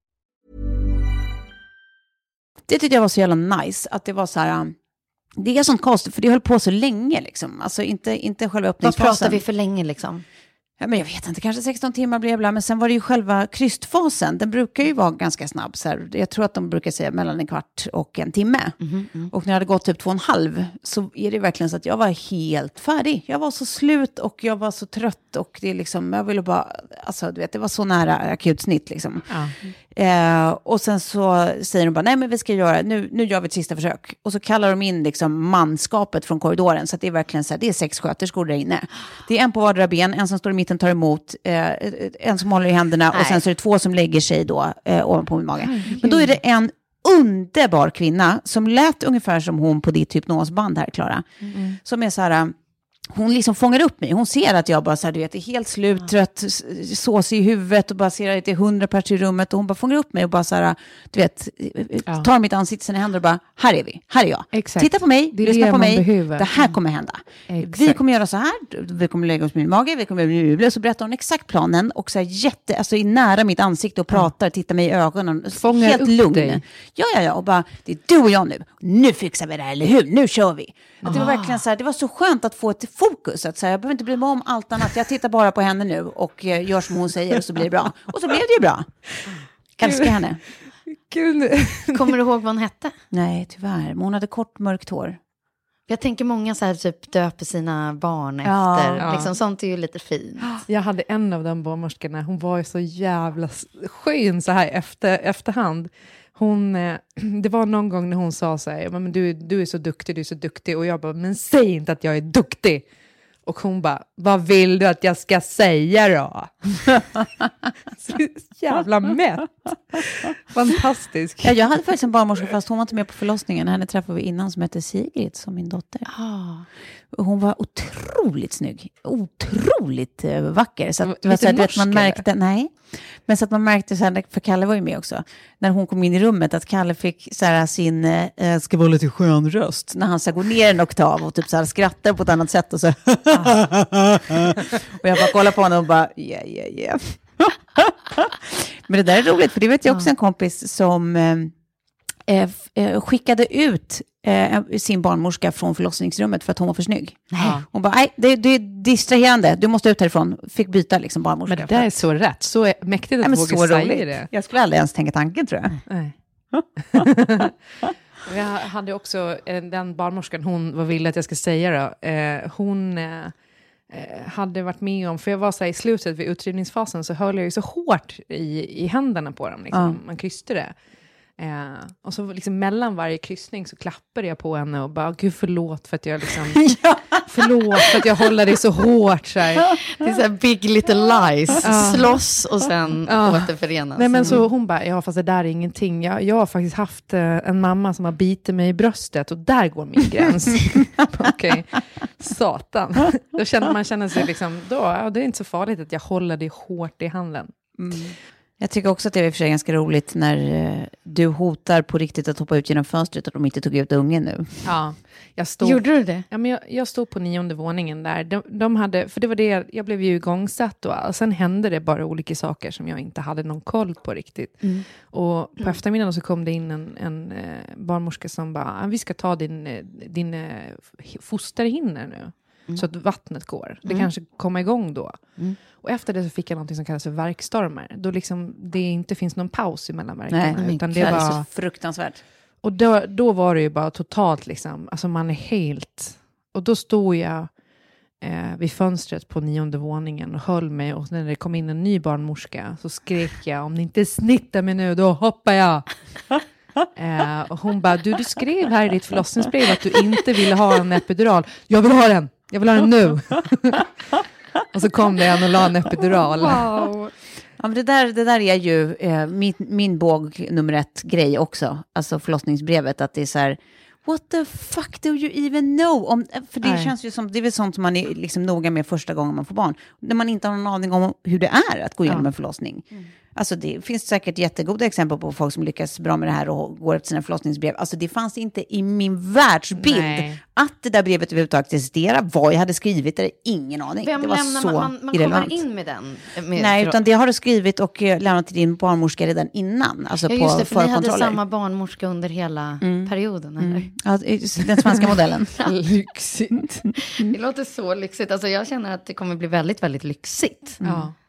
Det tyckte jag var så jävla nice, att det var så här, um, det är sånt konstigt, för det höll på så länge liksom. Alltså inte, inte själva
Vad
öppningsfasen.
pratar vi för länge liksom?
Ja, men jag vet inte, kanske 16 timmar blev det, men sen var det ju själva krystfasen. Den brukar ju vara ganska snabb. Så här. Jag tror att de brukar säga mellan en kvart och en timme. Och när jag hade gått typ två och en halv så är det verkligen så att jag var helt färdig. Jag var så slut och jag var så trött och det liksom, jag ville bara, alltså du vet, det var så nära akutsnitt liksom. Eh, och sen så säger de bara, nej men vi ska göra, nu, nu gör vi ett sista försök. Och så kallar de in liksom manskapet från korridoren, så att det är verkligen så här, det är sex sköterskor där inne. Det är en på vardera ben, en som står i mitten tar emot, eh, en som håller i händerna och
Nej.
sen så är det två som lägger sig då eh, ovanpå min mage. Men då är det en underbar kvinna som lät ungefär som hon på ditt hypnosband här, Klara. Som är så här, hon liksom fångar upp mig. Hon ser att jag bara så här, du vet, är helt slut, trött, s- såsig i huvudet och bara ser att det är hundra personer i rummet. Och hon bara fångar upp mig och bara så här, du vet,
Ja.
tar mitt ansikte i sina händer och bara, här är vi, här är jag.
Exakt.
Titta på mig,
Det
lyssna på mig,
behöver.
det här kommer hända. Vi
Exakt.
kommer göra så här, vi kommer lägga oss på min mage, vi kommer jubla. Så berättar hon exakt planen och så här jätte, alltså i nära mitt ansikte och pratar, tittar mig i ögonen.
Fångar
helt
upp
lugn.
dig.
Ja, ja, ja, och bara, det är du och jag nu. Nu fixar vi det här, eller hur? Nu kör vi. Att det var verkligen så här, det var så skönt att få ett fokus. Att så här, jag behöver inte bry mig om allt annat. Jag tittar bara på henne nu och eh, gör som hon säger och så blir det bra. Och så blev det ju bra. Älskar henne.
Gud,
Kommer du ihåg vad hon hette?
Nej, tyvärr. Men hon hade kort mörkt hår.
Jag tänker många så här typ döper sina barn
Ja.
efter.
Ja.
Liksom, sånt är ju lite fint.
Jag hade en av de barnmorskorna, hon var ju så jävla skön så här efter, efterhand. Hon, eh, det var någon gång när hon sa så här, "Men du, du är så duktig, du är så duktig. Och jag bara, men säg inte att jag är duktig. Och hon bara, vad vill du att jag ska säga då? så jävla mätt. Fantastisk.
Ja, jag hade faktiskt en barnmorska, fast hon var inte med på förlossningen. Henne träffade vi innan, som hette Sigrid, som min dotter. Och Hon var otroligt snygg. Otroligt eh, vacker. Så att,
Lite
så här, man märkte, nej. Men så att man märkte, så här, för Kalle var ju med också, när hon kom in i rummet, att Kalle fick så här, sin, eh, ska vara lite skön röst, när han så här, går ner en oktav och typ så här, skrattar på ett annat sätt. Och, så, och jag bara kollar på honom och bara, yeah, yeah, yeah. Men det där är roligt, för det vet jag också en kompis som eh, eh, eh, skickade ut eh, sin barnmorska från förlossningsrummet för att hon var för snygg.
Ja.
Hon bara, nej, det, det är distraherande, du måste ut härifrån. Fick byta liksom barnmorska.
Men det där är så rätt, så är- mäktigt att
Nej, men
våga
så
säga
roligt.
det.
Jag skulle aldrig ens tänka tanken tror jag.
Nej. Jag hade också eh, den barnmorskan, hon vad ville att jag ska säga då, eh, hon eh, eh, hade varit med om, för jag var så här i slutet vid utdrivningsfasen så höll jag ju så hårt i, i händerna på dem, liksom, man kysste det. Eh, och så liksom mellan varje kryssning så klappade jag på henne och bara, gud förlåt för att jag liksom, förlåt för att jag håller dig så hårt så här.
Det är så här big little lies. Slåss och sen
Ja.
återförenas.
Nej men så hon bara, ja fast det där är ingenting. Jag, jag har faktiskt haft eh, en mamma som har bitit mig i bröstet och där går min gräns. Okej, satan. Då känner man känner sig liksom, då, ja, det är inte så farligt att jag håller det hårt i handen.
Jag tycker också att det är i och för sig ganska roligt när eh, du hotar på riktigt att hoppa ut genom fönstret och de inte tog ut ungen nu.
Ja, jag stod,
Gjorde du det?
ja, men jag, jag stod på nionde våningen där. De, de hade, för det var det, jag blev ju igångsatt och all- sen hände det bara olika saker som jag inte hade någon koll på riktigt. Och på eftermiddagen så kom det in en, en eh, barnmorska som bara, "Ah, vi ska ta din, eh, din fosterhinna nu. Så att vattnet går. Det kanske kommer igång då. Och efter det så fick jag något som kallas för verkstormar. Då liksom det inte finns någon paus emellan verkarna.
Nej,
utan
det
det
är
var,
så fruktansvärt.
och då, då var det ju bara totalt liksom, alltså man är helt... Och då stod jag eh, vid fönstret på nionde våningen och höll mig och när det kom in en ny barnmorska så skrek jag om ni inte snittar mig nu då hoppar jag. eh, och hon bara, du, du skrev här i ditt förlossningsbrev att du inte ville ha en epidural. Jag vill ha den, jag vill ha den nu. och så kom det en och la en epidural.
Ja, men det, där, det där är ju eh, min, min båg nummer ett grej också, alltså förlossningsbrevet, att det är så här, what the fuck do you even know? Om, för det
Nej.
känns ju som, det är väl sånt som man är liksom noga med första gången man får barn, när man inte har någon aning om hur det är att gå igenom
Ja.
en förlossning. Alltså det finns säkert jättegoda exempel på folk som lyckas bra med det här och går efter sina förlossningsbrev. Alltså det fanns inte i min världsbild
Nej.
att det där brevet överhuvudtaget existerar. Vad jag hade skrivit är ingen aning.
Vem
det var
lämnar
så
man? Man, man
irrelevant.
kommer in med den. Med,
Nej, utan det har du skrivit och eh, lämnat till din barnmorska redan innan. Alltså
Ja, just det, för ni hade samma barnmorska under hela perioden, eller?
Mm. Ja, den svenska modellen.
Lyxigt.
Det låter så lyxigt. Alltså, jag känner att det kommer bli väldigt, väldigt lyxigt.
Ja, för,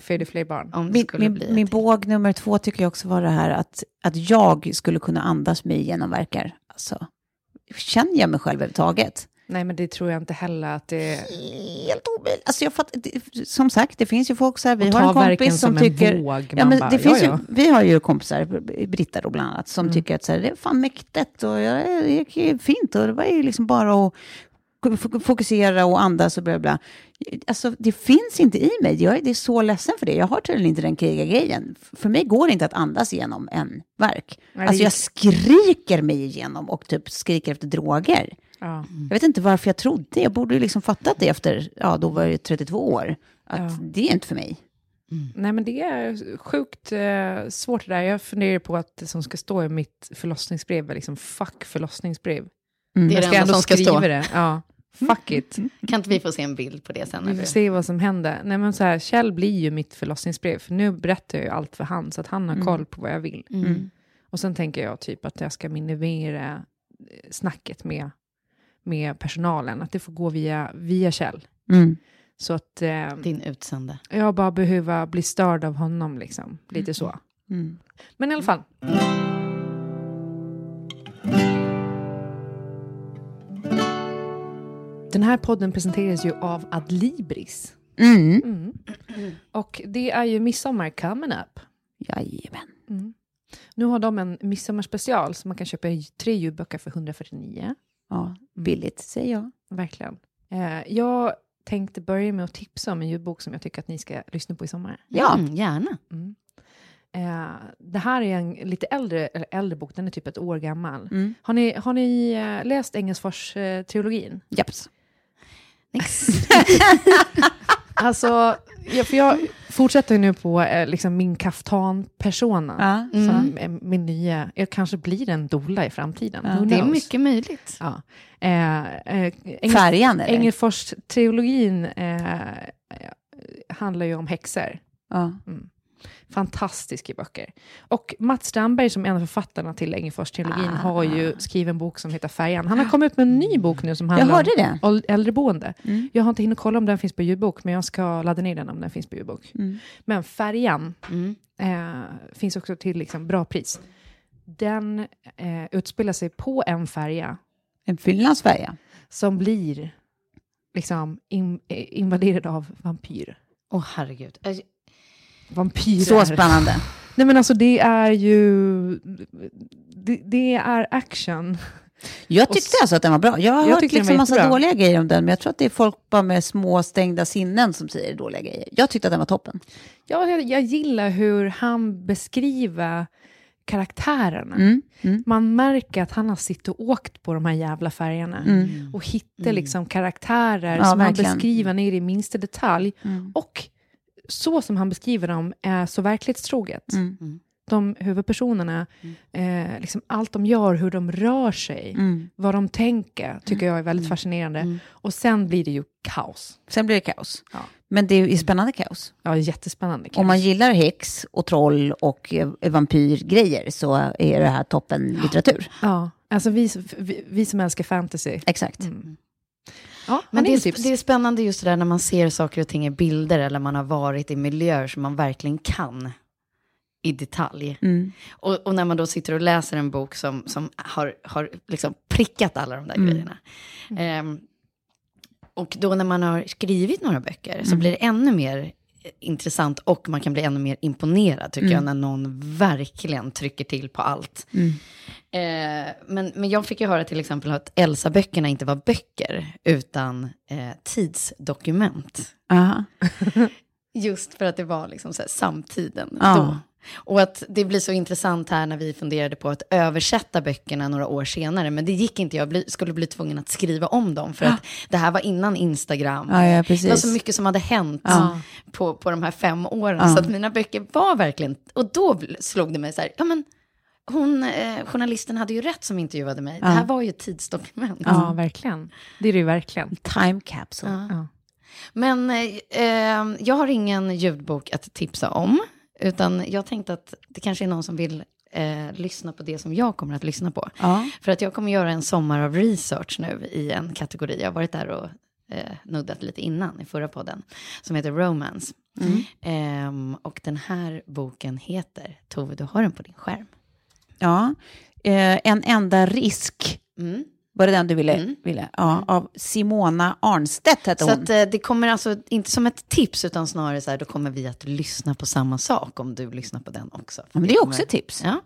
föder fler barn.
Om
Min, min,
bli
min båg nummer två tycker jag också var det här att, att jag skulle kunna andas mig igenom verkar. Alltså, känner jag mig själv överhuvudtaget?
Nej, men det tror jag inte heller att det är.
Helt omöjligt. Alltså jag fattar, det, som sagt, det finns ju folk så här, vi har en kompis som,
som
tycker...
våg.
Ja, men
bara,
det finns
ja, ja.
Ju, vi har ju kompisar, Britta då bland annat, som
Mm.
tycker att så här, det är fan mäktigt och ja, det är fint och det var ju liksom bara att fokusera och andas och bla bla. Alltså det finns inte i mig, jag är, det är så ledsen för det. Jag har tydligen inte den krigargrejen. För mig går det inte att andas igenom en verk. Alltså jag skriker mig igenom och typ skriker efter droger.
Ja.
Jag vet inte varför jag trodde, jag borde ju liksom fattat det efter, ja då var jag 32 år. Att
Ja.
det är inte för mig.
Nej, men det är sjukt eh, svårt det där. Jag funderar på att det som ska stå i mitt förlossningsbrev är liksom fuck förlossningsbrev.
Mm.
Det är det
ska
enda som ska
skriva
stå.
det. Ja, fuck it.
Kan inte vi få se en bild på det sen?
Vi får se vad som händer. Nej, men så här, Kjell blir ju mitt förlossningsbrev, för nu berättar jag ju allt för han, så att han har
Mm.
koll på vad jag vill.
Mm.
Och sen tänker jag typ att jag ska minimera eh, snacket med, med personalen, att det får gå via, via Kjell.
Mm.
Så att eh,
Din utsände.
jag bara behöver bli störd av honom, liksom. Lite så.
Mm.
Men i alla fall. Den här podden presenteras ju av Adlibris.
Mm.
Mm. Och det är ju midsommar coming up.
Jajamän.
Mm. Nu har de en midsommarspecial så man kan köpa tre ljudböcker för 149.
Ja, billigt säger jag.
Verkligen. Eh, jag tänkte börja med att tipsa om en ljudbok som jag tycker att ni ska lyssna på i sommar.
Ja.
Mm, gärna.
Mm. Eh, det här är en lite äldre, eller äldre bok, den är typ ett år gammal.
Mm.
Har ni, har ni eh, läst Engelsfors-trilogin?
Japs.
Nix.
Alltså, ja, för jag fortsätter nu på eh, liksom min kaftan-persona.
Ja.
Som är min nya, jag kanske blir en dola i framtiden.
Ja.
Det är mycket möjligt.
Ja. Eh, eh,
Färjan eller?
Engelfors-teologin eh, handlar ju om häxor.
Ja.
Fantastiska böcker. Och Mats Strandberg som är en av författarna till Engelfors-teologin har ju skrivit en bok som heter Färjan. Han har kommit ut med en ny bok nu som handlar om äldreboende.
Mm.
Jag har inte hunnit kolla om den finns på ljudbok, men jag ska ladda ner den om den finns på ljudbok.
Mm.
Men Färjan
Mm.
eh, finns också till liksom, bra pris. Den eh, utspelar sig på en färja
En Finlandsfärja.
som blir liksom in, eh, invaderad av vampyrer.
Åh herregud.
Vampyrer.
Så spännande.
Nej men alltså det är ju... Det, det är action.
Jag tyckte alltså att den var bra. Jag har
Jag
hört liksom massa
jättebra.
dåliga grejer om den, men jag tror att det är folk bara med små stängda sinnen som säger dåliga grejer. Jag tyckte att den var toppen.
Ja, jag, jag gillar hur han beskriver karaktärerna.
Mm. Mm.
Man märker att han har suttit och åkt på de här jävla färgerna.
Mm.
Och hittar liksom karaktärer
Ja,
som
verkligen.
han beskriver ner i minsta detalj.
Mm.
Och så som han beskriver dem är så verklighetstroget.
Mm.
De huvudpersonerna, eh, liksom allt de gör, hur de rör sig,
Mm.
vad de tänker, tycker jag är väldigt fascinerande. Och sen blir det ju kaos.
Sen blir det kaos.
Ja.
Men det är ju spännande kaos.
Ja, jättespännande. Kaos.
Om man gillar häx och troll och eh, vampyrgrejer så är det här toppen litteratur.
Ja, alltså vi, vi, vi som älskar fantasy.
Exakt.
Ja,
Men det
är
det är spännande just det där när man ser saker och ting i bilder eller man har varit i miljöer som man verkligen kan i detalj.
Mm.
Och, och när man då sitter och läser en bok som, som har, har liksom prickat alla de där
Mm.
grejerna. Ehm, och då när man har skrivit några böcker så
Mm.
blir det ännu mer intressant och man kan bli ännu mer imponerad tycker jag när någon verkligen trycker till på allt.
Mm.
Eh, men, men jag fick ju höra till exempel att Elsa-böckerna inte var böcker utan eh, tidsdokument.
Aha.
Just för att det var liksom så här samtiden
Ja.
då. Och att det blir så intressant här när vi funderade på att översätta böckerna några år senare. Men det gick inte, jag skulle bli tvungen att skriva om dem. För att det här var innan Instagram.
Ja, ja,
Det var så mycket som hade hänt
Ja.
på, på de här fem åren.
Ja.
Så att mina böcker var verkligen, och då slog det mig så här, ja men hon, eh, journalisten hade ju rätt som intervjuade mig. Det här var ju ett tidsdokument.
Ja, verkligen. Det är det ju verkligen.
Time capsule.
Ja.
Ja.
Men eh, eh, jag har ingen ljudbok att tipsa om, utan jag tänkte att det kanske är någon som vill eh, lyssna på det som jag kommer att lyssna på.
Ja.
För att jag kommer göra en sommar av research nu i en kategori. Jag har varit där och eh, nuddat lite innan i förra podden, som heter Romance. Ehm, och den här boken heter, Tove, du har den på din skärm.
Ja. Eh, en enda risk.
Mm.
Var det den du ville?
Mm.
ville? Ja, av Simona Arnstedt hette
Så
hon.
att, eh, det kommer alltså inte som ett tips, utan snarare så här, då kommer vi att lyssna på samma sak om du lyssnar på den också.
Ja, men det är också ett tips.
Ja.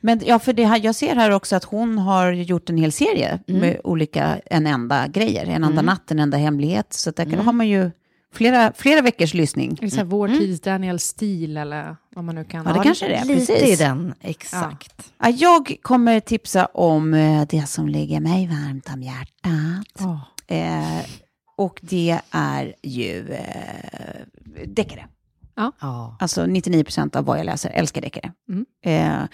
Men ja, för det här, jag ser här också att hon har gjort en hel serie
Mm.
med olika en enda grejer. En enda natt, en enda hemlighet. Så där kan- har man ju flera, flera veckors lyssning.
Är det så här vår tids Daniel stil eller vad man nu kan...
Ja, det kanske det är.
Lite
precis.
i den, exakt.
Ja, jag kommer tipsa om eh, det som ligger mig varmt om hjärtat.
Åh.
Eh, och det är ju eh, deckare.
Ja.
Alltså 99% av vad jag läser älskar deckare.
Mm.
Eh,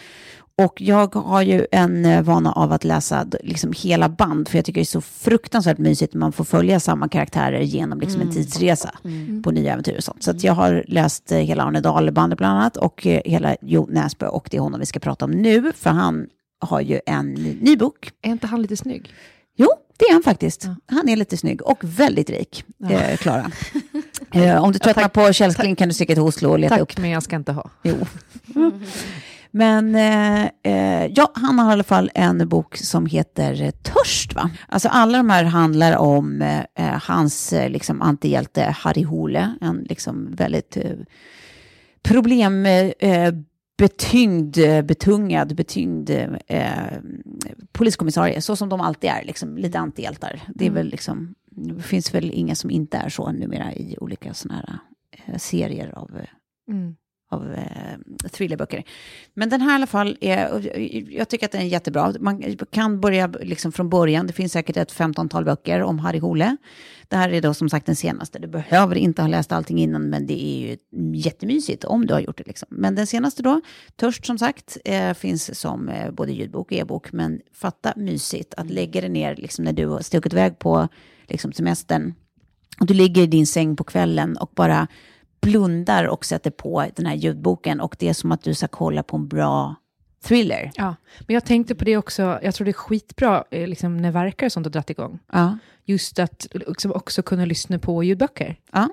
och jag har ju en eh, vana av att läsa liksom hela band, för jag tycker det är så fruktansvärt mysigt när man får följa samma karaktärer genom liksom en tidsresa på nya äventyr och sånt. Så jag har läst eh, hela Arne Dahl-bandet bland annat och eh, hela Jo Näsbø och det är honom vi ska prata om nu, för han har ju en ny, bok.
Är inte han lite snygg?
Jo, det är han faktiskt. Han är lite snygg och väldigt rik, eh, Klara. eh, om du tröttnar på källskling kan du sticka till Oslo och leta upp
Tack, men jag ska inte ha.
Jo. Men eh, eh, ja, han har i alla fall en bok som heter Törst. Va? Alltså alla de här handlar om eh, eh, hans eh, liksom, antihjälte Harry Hole. En liksom väldigt eh, problem... Eh, betyngd, betungad, betyngd eh, poliskommissarie, så som de alltid är, liksom, lite antihjältar. Det, är väl liksom, det finns väl inga som inte är så numera i olika sådana här eh, serier av eh,
Mm
av eh, thrillerböcker. Men den här i alla fall, är, jag tycker att den är jättebra. Man kan börja liksom från början. Det finns säkert ett 15-tal böcker om Harry Hole. Det här är då som sagt den senaste. Du behöver inte ha läst allting innan, men det är ju jättemysigt om du har gjort det. Liksom. Men den senaste då, Törst som sagt, eh, finns som eh, både ljudbok och e-bok. Men fatta mysigt att lägga det ner liksom, när du har stuckit iväg på liksom, semestern. Och du ligger i din säng på kvällen och bara blundar och sätter på den här ljudboken och det är som att du ska kolla på en bra thriller.
Ja, men jag tänkte på det också, jag tror det är skitbra eh, liksom, när verkar och sånt har dragit igång.
Ja.
Just att liksom, också kunna lyssna på ljudböcker.
Ja.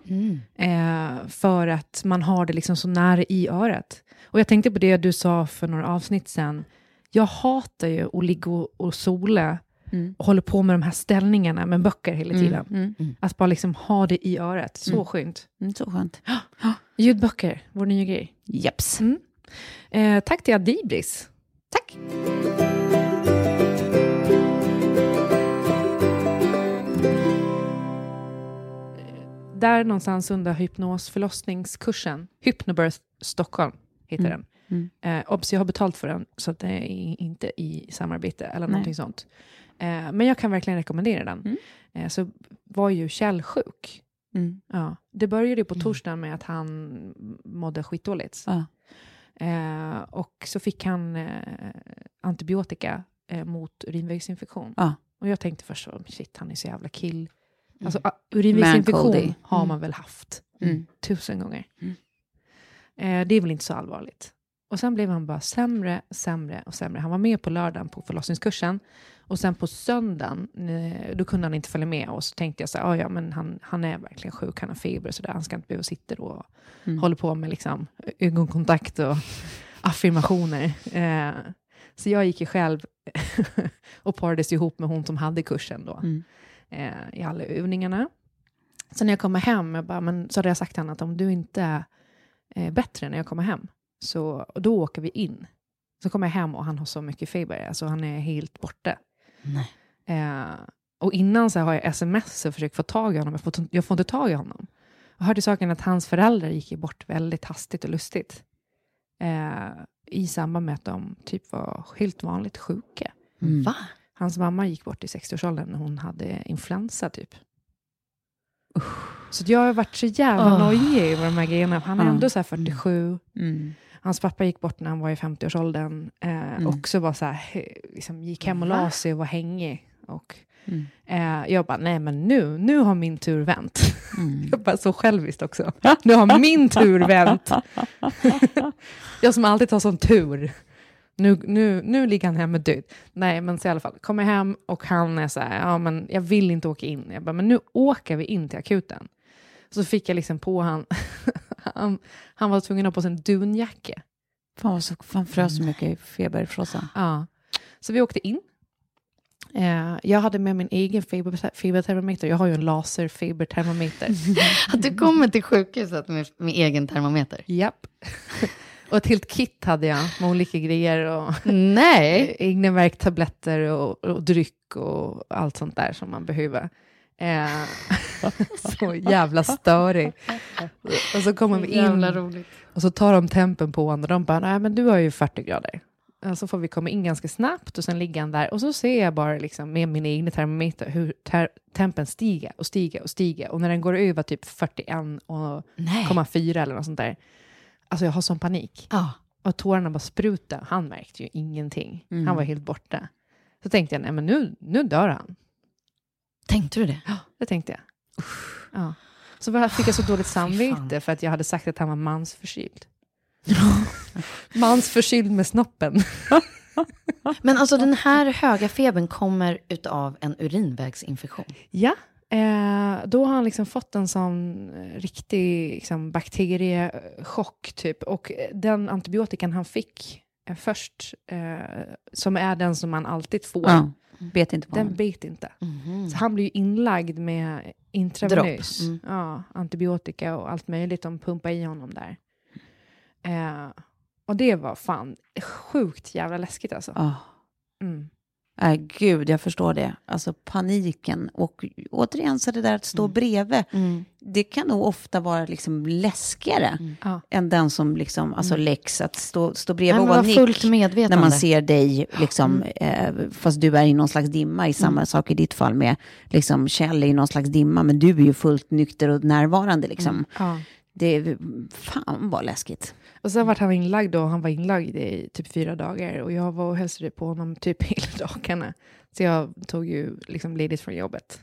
Eh, för att man har det liksom så nära i örat. Och jag tänkte på det du sa för några avsnitt sedan. Jag hatar ju att ligga och- och sola
Mm.
och håller på med de här ställningarna med böcker hela tiden.
Mm.
Att bara liksom ha det i örat, så skönt.
Mm, så skönt.
Ljudböcker, vår nya grej.
Jeps.
Mm. Eh, tack till Adibris.
Tack.
Där någonstans under hypnosförlossningskursen, Hypnobirth Stockholm heter
Mm.
den. Eh, obs, jag har betalt för den, så att det är inte i samarbete eller
Nej.
någonting sånt. Eh, men jag kan verkligen rekommendera den.
Mm.
Eh, så var ju Kjell sjuk.
Mm.
Ja, det började ju på torsdagen med att han mådde skitdåligt.
Ja.
Eh, och så fick han eh, antibiotika eh, mot urinvägsinfektion.
Ja.
Och jag tänkte först, så, shit, han är så jävla kill. Alltså,
Mm.
ah, urinvägsinfektion har
Mm.
man väl haft
Mm.
tusen gånger.
Mm.
Eh, det är väl inte så allvarligt. Och sen blev han bara sämre, sämre och sämre. Han var med på lördagen på förlossningskursen. Och sen på söndagen, eh, då kunde han inte följa med. Och så tänkte jag så här, "Ah, ja men han, han är verkligen sjuk, han har feber och sådär. Han ska inte behöva sitta då och
Mm.
hålla på med liksom, ögonkontakt och affirmationer. Eh, så jag gick ju själv och parades ihop med hon som hade kursen då.
Mm.
Eh, I alla övningarna. Så när jag kommer hem, jag bara, men, så hade jag sagt till honom att om du inte är eh, bättre när jag kommer hem, så då åker vi in. Så kommer jag hem och han har så mycket feber, alltså han är helt borta.
Nej.
Eh, och innan så har jag sms och försökt få tag i honom, jag får, jag får inte tag i honom. Och hörde saken att hans föräldrar gick bort väldigt hastigt och lustigt. Eh, I samband med att de typ var helt vanligt sjuka.
Mm.
Va?
Hans mamma gick bort i 60-årsåldern när hon hade influensa typ. Så jag har varit så jävla
Åh.
nojig över de här grejerna. Han är
Ja.
ändå så här 47.
Mm.
Hans pappa gick bort när han var i 50-årsåldern. Eh, Också var så här, liksom, gick hem och la sig och var hängig. Och,
Mm.
eh, jag bara, nej men nu, nu har min tur vänt.
Mm.
Jag bara, så själviskt också. Nu har min tur vänt. jag som alltid tar sån tur. Nu, nu, nu ligger han hemma död. Nej, men så i alla fall, kommer hem och han är så här, ja men jag vill inte åka in. Jag bara, men nu åker vi in till akuten. Så fick jag liksom på han, han, han var tvungen att ha på sig en dunjacka.
Fan, så, fan frös så mycket i feberfrossa.
Ja. Så vi åkte in. Eh, jag hade med min egen fiber, fibertermometer. Jag har ju en laserfibertermometer.
Att du kommer till sjukhuset med, med egen termometer?
Japp. och ett helt kit hade jag med olika grejer. Och
Nej.
egna värktabletter och, och dryck och allt sånt där som man behöver. Eh, så jävla störig. Och så kommer vi in och så tar de tempen på honom och de bara, nej men du har ju 40 grader. Så får vi komma in ganska snabbt och sen ligger han där och så ser jag bara liksom med min egen termometer hur ter- tempen stiger och stiger och stiger och när den går över typ 41,4
Nej.
eller något sånt där. Alltså jag har sån panik.
Ja.
Och tårarna bara spruta. Han märkte ju ingenting.
Mm.
Han var helt borta. Så tänkte jag, nej men nu, nu dör han.
Tänkte du det?
Ja, det tänkte jag. Ja. Så bara fick jag så dåligt
Fy fan.
samvete för att jag hade sagt att han var mansförkyld. mansförkyld med snoppen.
Men alltså den här höga febern kommer utav en urinvägsinfektion.
Ja, eh, då har han liksom fått en sån eh, riktig liksom, bakteriechock typ. Och eh, den antibiotikan han fick eh, först, eh, som är den som man alltid får,
Ja, bet inte på
den
honom.
bet inte.
Mhm.
Så han blir ju inlagd med intravenös
mm.
ja, antibiotika och allt möjligt. De pumpar i honom där. Eh, och det var fan sjukt jävla läskigt alltså.
Ja.
Mm.
Nej, gud, jag förstår det. Alltså paniken. Och återigen, så det där att stå bredvid,
Mm.
det kan nog ofta vara liksom läskigare
Ja.
än den som liksom, alltså läx, att stå, stå
Nej,
bredvid
men
och
fullt medvetande.
När man ser dig, liksom, eh, fast du är i någon slags dimma, i samma sak i ditt fall med liksom, Kjell i någon slags dimma, men du är ju fullt nykter och närvarande. Liksom.
Ja.
Det är fan vad läskigt.
Och sen vart han inlagd och han var inlagd i typ fyra dagar och jag var och hälsade på honom typ hela dagarna. Så jag tog ju liksom ledigt från jobbet.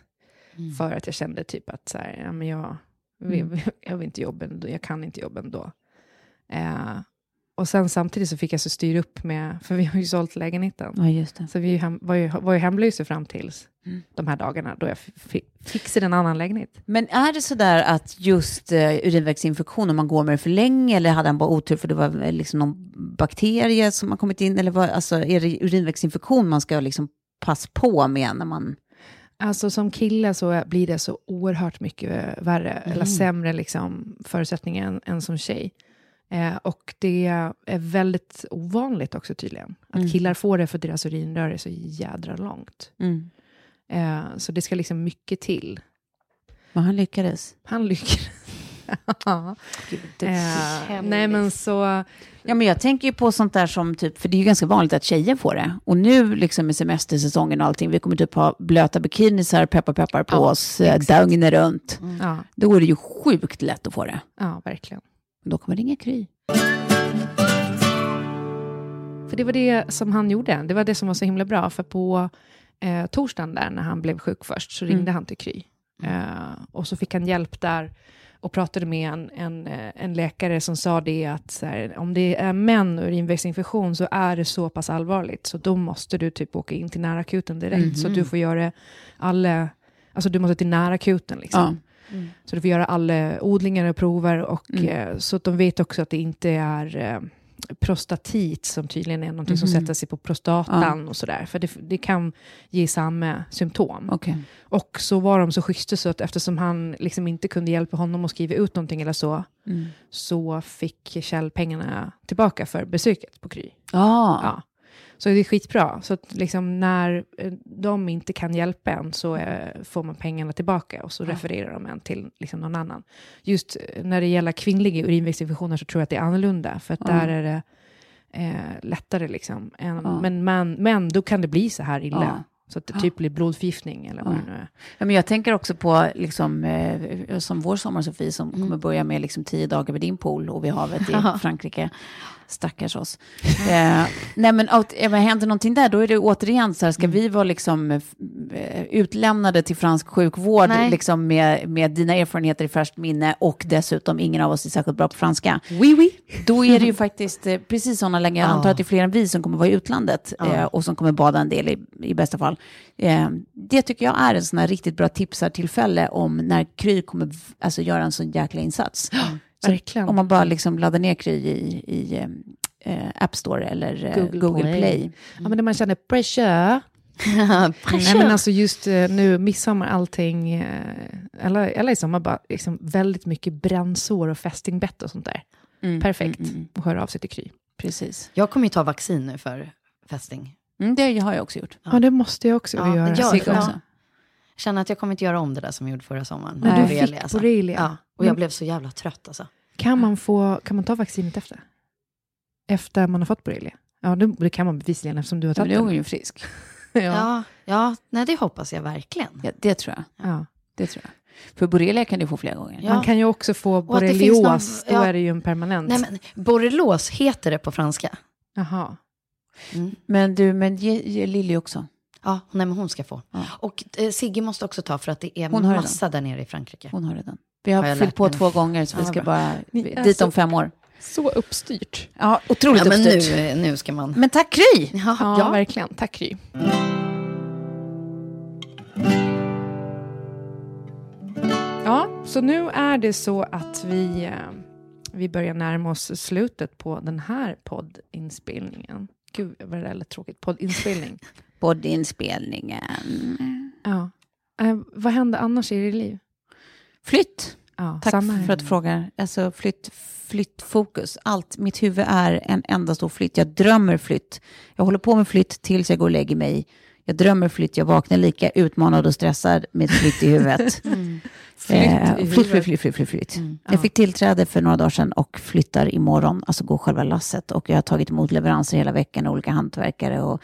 För att jag kände typ att så här, ja, men jag, vill, jag vill inte jobba ändå, jag kan inte jobba ändå. Eh, och sen samtidigt så fick jag så styra upp med, för vi har ju sålt lägenheten.
Ja, just det.
Så vi hem, var, ju, var ju hemlösa fram tills de här dagarna då jag fi- fixade en annan lägenhet.
Men är det så där att just uh, urinvägsinfektion, om man går med det för länge, eller hade han bara otur för det var eh, liksom någon bakterie som har kommit in, eller vad, alltså, är det urinvägsinfektion man ska liksom passa på med när man...
Alltså som kille så blir det så oerhört mycket värre, eller sämre liksom, förutsättningar än, än som tjej. Eh, och det är väldigt ovanligt också tydligen. Att killar får det för deras urinrör är så jädra långt.
Mm.
Eh, så det ska liksom mycket till.
Men han lyckades.
Han lyckades. Ja. eh, nej men så,
Ja, men jag tänker ju på sånt där som typ, för det är ju ganska vanligt att tjejer får det. Och nu liksom med semestersäsongen och allting, vi kommer typ ha blöta bikinisar, peppar peppar på
Ja,
oss eh,
exakt.
dygnet runt.
ja,
Då är det ju sjukt lätt att få det.
ja verkligen.
Då kommer det ringa Kry.
För det var det som han gjorde. Det var det som var så himla bra. För på eh, torsdagen där när han blev sjuk först så ringde han till Kry. Eh, och så fick han hjälp där och pratade med en, en, eh, en läkare som sa det att här, om det är män och urinvägsinfektion så är det så pass allvarligt så då måste du typ åka in till närakuten direkt. Så du får göra alla, alltså du måste till närakuten liksom.
Ja.
Så du får göra alla odlingar och prover och eh, så att de vet också att det inte är eh, prostatit som tydligen är någonting som sätter sig på prostatan och sådär. För det, det kan ge samma symptom.
Okej.
Och så var de så schyssta så att eftersom han liksom inte kunde hjälpa honom att skriva ut någonting eller så, så fick Kjell pengarna tillbaka för besöket på Kry.
Ja.
Ja. Så det är skitbra. Så liksom när eh, de inte kan hjälpa en så eh, får man pengarna tillbaka och så refererar de en till liksom någon annan. Just eh, när det gäller kvinnliga urinvägsinfektioner så tror jag att det är annorlunda, för att
Ja.
där är det eh, lättare. Liksom. än,
Ja.
men, men, men då kan det bli så här illa.
Ja.
Så att det typ blir blodförgiftning eller vad
Ja.
det nu är.
Ja, men jag tänker också på, liksom, eh, som vår sommar Sofie, som kommer börja med liksom, tio dagar vid din pool och vid havet i
Ja.
Frankrike. Stackars oss. eh, nej, men eh, men händer någonting där, då är det återigen så här, ska vi vara liksom, eh, utlämnade till fransk sjukvård
Nej.
liksom, med, med dina erfarenheter i färskt minne och dessutom ingen av oss är särskilt bra på franska.
Oui, oui.
Då är det ju faktiskt eh, precis sådana lägen. Jag
Ja.
antar att det är fler än vi som kommer vara i utlandet eh, och som kommer bada en del i, i bästa fall. Eh, det tycker jag är en sån här riktigt bra tipsartillfälle om när Kry kommer alltså, göra en sån jäkla insats. Så
verkligen.
Om man bara liksom laddar ner Kry i, i eh, eh, App Store eller eh,
Google
Google,
Play.
Play.
Ja, men när man känner pressure. Nej, men alltså just eh, nu, midsommar, allting, eller, eller i sommar bara liksom väldigt mycket brännsår och fästingbett och sånt där.
Mm,
Perfekt
mm, mm.
att höra av sig till Kry.
Precis.
Jag kommer ju ta vaccin nu för fästing.
Mm, det har jag också gjort.
Ja, det måste jag också
Ja,
göra.
Sigge
det.
också.
Känner att jag kommer inte göra om det där som jag gjorde förra sommaren.
Men
med
du
borrelia,
fick borrelia.
Ja, och
Men-
jag blev så jävla trött alltså.
Kan, man få, kan man ta vaccinet efter? Efter man har fått borrelia? Ja, det, det kan man bevisligen eftersom du har
Ja, men
tagit
är hon
den.
ju frisk.
Ja.
Ja, ja, nej det hoppas jag verkligen.
Ja, det tror jag.
Ja.
Det tror jag. För borrelia kan du få flera gånger.
Ja.
Man kan ju också få
det
borrelios,
någon-
då är det ju en permanent.
Nej men borrelos heter det på franska.
Jaha.
Mm.
Men du, men ge, ge Lilly också.
Ja, nej men hon ska få.
Ja.
Och eh, Sigge måste också ta för att det är
Hon
massa där nere i Frankrike.
Hon har redan. Vi har,
Har
fyllt på två gånger, så vi ska
bra.
bara dit
så-
om fem år.
Så uppstyrt.
Ja, otroligt
Ja, men
uppstyrt.
nu, eh, nu ska man...
Men tack Kry!
Ja,
Ja,
ja.
verkligen. Tack Kry. Ja, så nu är det så att vi, eh, vi börjar närma oss slutet på den här poddinspelningen. Gud, vad det där lät tråkigt. Poddinspelning.
Poddinspelningen.
Ja. Eh, vad händer annars i ditt liv?
Flytt.
Ja,
Tack
här.
för att du frågar. Alltså flytt, flyttfokus. Allt. Mitt huvud är en enda stor flytt. Jag drömmer flytt. Jag håller på med flytt tills jag går och lägger mig. Jag drömmer flytt. Jag vaknar lika utmanad och stressad med flytt i huvudet.
Flytt
Eh, flytt, flytt, flytt, flytt, flytt, flytt.
Mm.
Jag fick tillträde för några dagar sedan och flyttar imorgon, alltså går själva lasset. Och jag har tagit emot leveranser hela veckan olika hantverkare och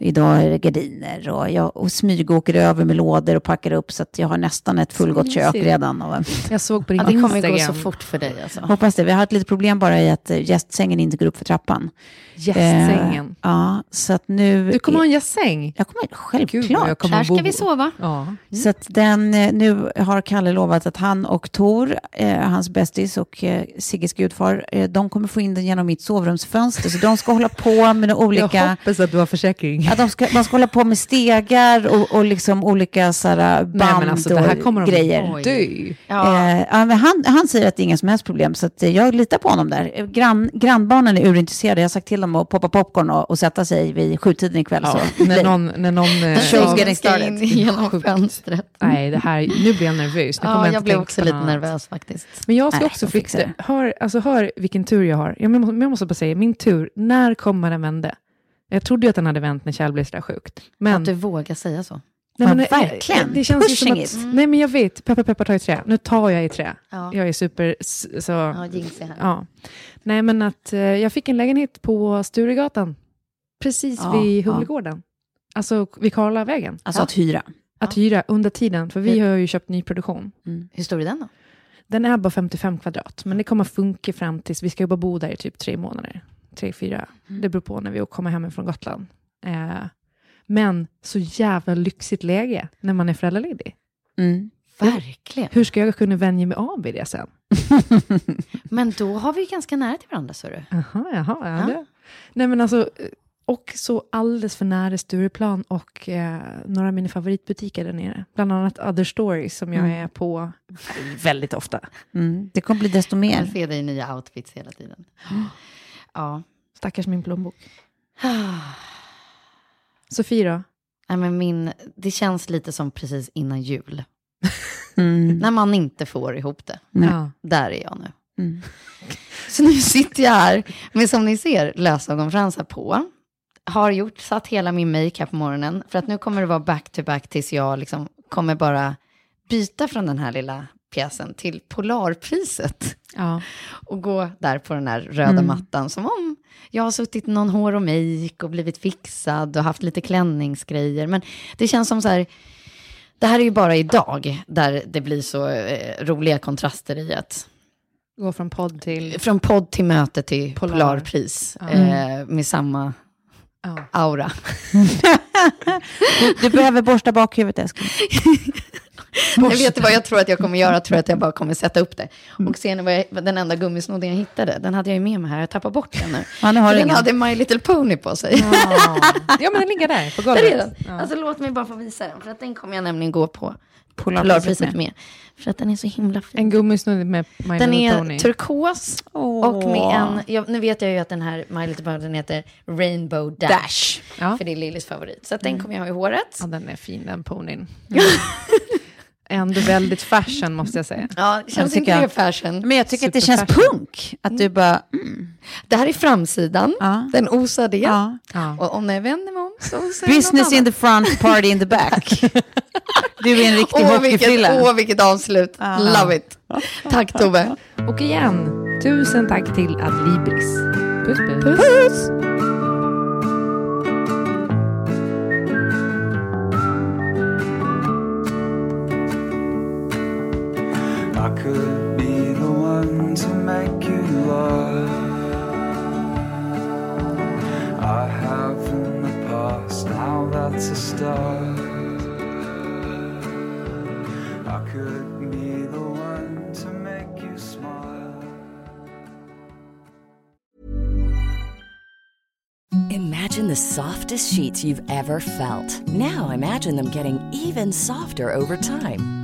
idag är det gardiner och jag och smygåker över med lådor och packar upp så att jag har nästan ett fullgott kök redan. Och,
Jag såg på din
Ja, det kommer
Instagram.
gå så fort för dig alltså.
hoppas det. Vi har ett litet problem bara i att eh, gästsängen inte går upp för trappan.
Gästsängen.
Eh, ja, så att nu...
Du kommer ha en gästsäng?
Jag kommer,
Gud,
självklart.
vad jag kommer att
ska
bo-
vi sova.
Ja.
Så att den, eh, nu har Kalle lovat att han och Tor, eh, hans bästis och eh, Sigges gudfar, eh, de kommer få in den genom mitt sovrumsfönster. Så de ska hålla på med några
Jag
olika...
hoppas att du har försäkring.
Ja, de, ska, de ska hålla på med stegar och, och liksom olika såhär, band
Nej, men alltså, det här
och
kommer de
grejer.
Dö.
Ja.
Eh, men han, han säger att det är inga som helst problem, så att, eh, jag litar på honom där. Grann, grannbarnen är urintresserade. Jag har sagt till dem att poppa popcorn och, och sätta sig vid sjutiden ikväll.
Ja,
så.
när någon... När någon eh,
Show's
ja,
getting
Ska in genom fönstret.
nej, det här, nu blir jag nervös. Nu
Ja,
inte
jag blev också lite
något
nervös faktiskt.
Men jag ska
Nej,
också
jag
fixa hör, alltså, hör vilken tur jag har. Jag måste, jag måste bara säga, min tur, när kommer den vända? Jag trodde ju att den hade vänt när Kjell blev sådär sjukt. Men,
Att du vågar säga så.
Ja,
men, eh,
verkligen.
Det känns ju som
Pushing
att,
it.
Nej, men jag vet, peppar peppar ta i trä. Nu tar jag i trä.
Ja,
Jag är super, så,
ja
ja.
jinxig här.
Nej, men att eh, jag fick en lägenhet på Sturegatan, precis
Ja,
vid
ja.
Humlegården. Alltså vid Karlavägen.
Alltså att hyra.
Att hyra under tiden, för vi har ju köpt nyproduktion.
Hur stor är den då?
Den är bara 55 kvadrat, men det kommer funka fram tills vi ska bara bo där i typ tre månader. Tre, fyra.
Mm.
Det beror på när vi kommer hem från Gotland. Eh, men så jävla lyxigt läge när man är föräldraledig.
Mm.
Verkligen.
Hur ska jag kunna vänja mig av vid det sen?
Men då har vi ganska nära till varandra, så du.
Jaha, jaha. Ja,
Ja.
Det. Nej, men alltså, eh, och så alldeles för nära Stureplan och eh, några av mina favoritbutiker där nere. Bland annat Other Stories som jag
Mm.
är på väldigt ofta.
Mm. Det kommer bli desto
Jag
mer.
ser dig i nya outfits hela tiden. Ja.
Stackars min plånbok. Sofie då?
Nej, men min, det känns lite som precis innan jul.
Mm.
När man inte får ihop det.
Ja.
Där är jag nu.
Mm.
Så nu sitter jag här med, som ni ser, lösögonfransar på. har gjort, satt hela min make här på morgonen. För att nu kommer det vara back to back tills jag liksom kommer bara byta från den här lilla pjäsen till Polarpriset.
Ja.
Och gå där på den här röda
Mm.
mattan som om jag har suttit någon hår och make och blivit fixad och haft lite klänningsgrejer. Men det känns som så här, det här är ju bara idag där det blir så eh, roliga kontraster i att
Gå från podd till...
från podd till möte till
Polar.
Polarpris
Ja.
eh, med samma
Ja.
aura.
Du, du behöver borsta bakhuvudet, älskling.
Jag vet vad jag tror att jag kommer göra, jag tror att jag bara kommer sätta upp det. Och sen var jag, den enda gummisnodden jag hittade, den hade jag ju med mig här, jag tappade bort den nu.
Ja, nu har
den
ingen.
hade My Little Pony på sig.
Ja. ja, men den ligger där på golvet.
Där är den.
Ja.
Alltså låt mig bara få visa den, för att den kommer jag nämligen gå på
Polarpriset med.
med. För att den är så himla fin.
En gummisnodd med My
Den
Little
är
Pony.
turkos
Åh.
och med en, jag, nu vet jag ju att den här My Little Pony den heter Rainbow Dash.
Dash.
Ja.
För det är Lillys favorit. Så att den kommer jag ha i håret.
ja, den är fin den ponyn. Ändå väldigt fashion måste jag säga.
Ja, det känns inte det fashion.
Men jag tycker att det känns punk. Att du bara... Mm.
Det här är framsidan.
Ja.
Den osar det.
Ja.
Ja.
Och om jag vänder mig om så osar
Business in the front, party in the back. Du är en riktig
Åh, vilket,
hockeyfrilla.
åh, vilket avslut.
Ja.
Love it. Tack Tove.
Och igen, tusen tack till Adlibris. Puss puss.
Puss.
Start. I could be the one to make you smile.
Imagine the softest sheets you've ever felt. Now imagine them getting even softer over time.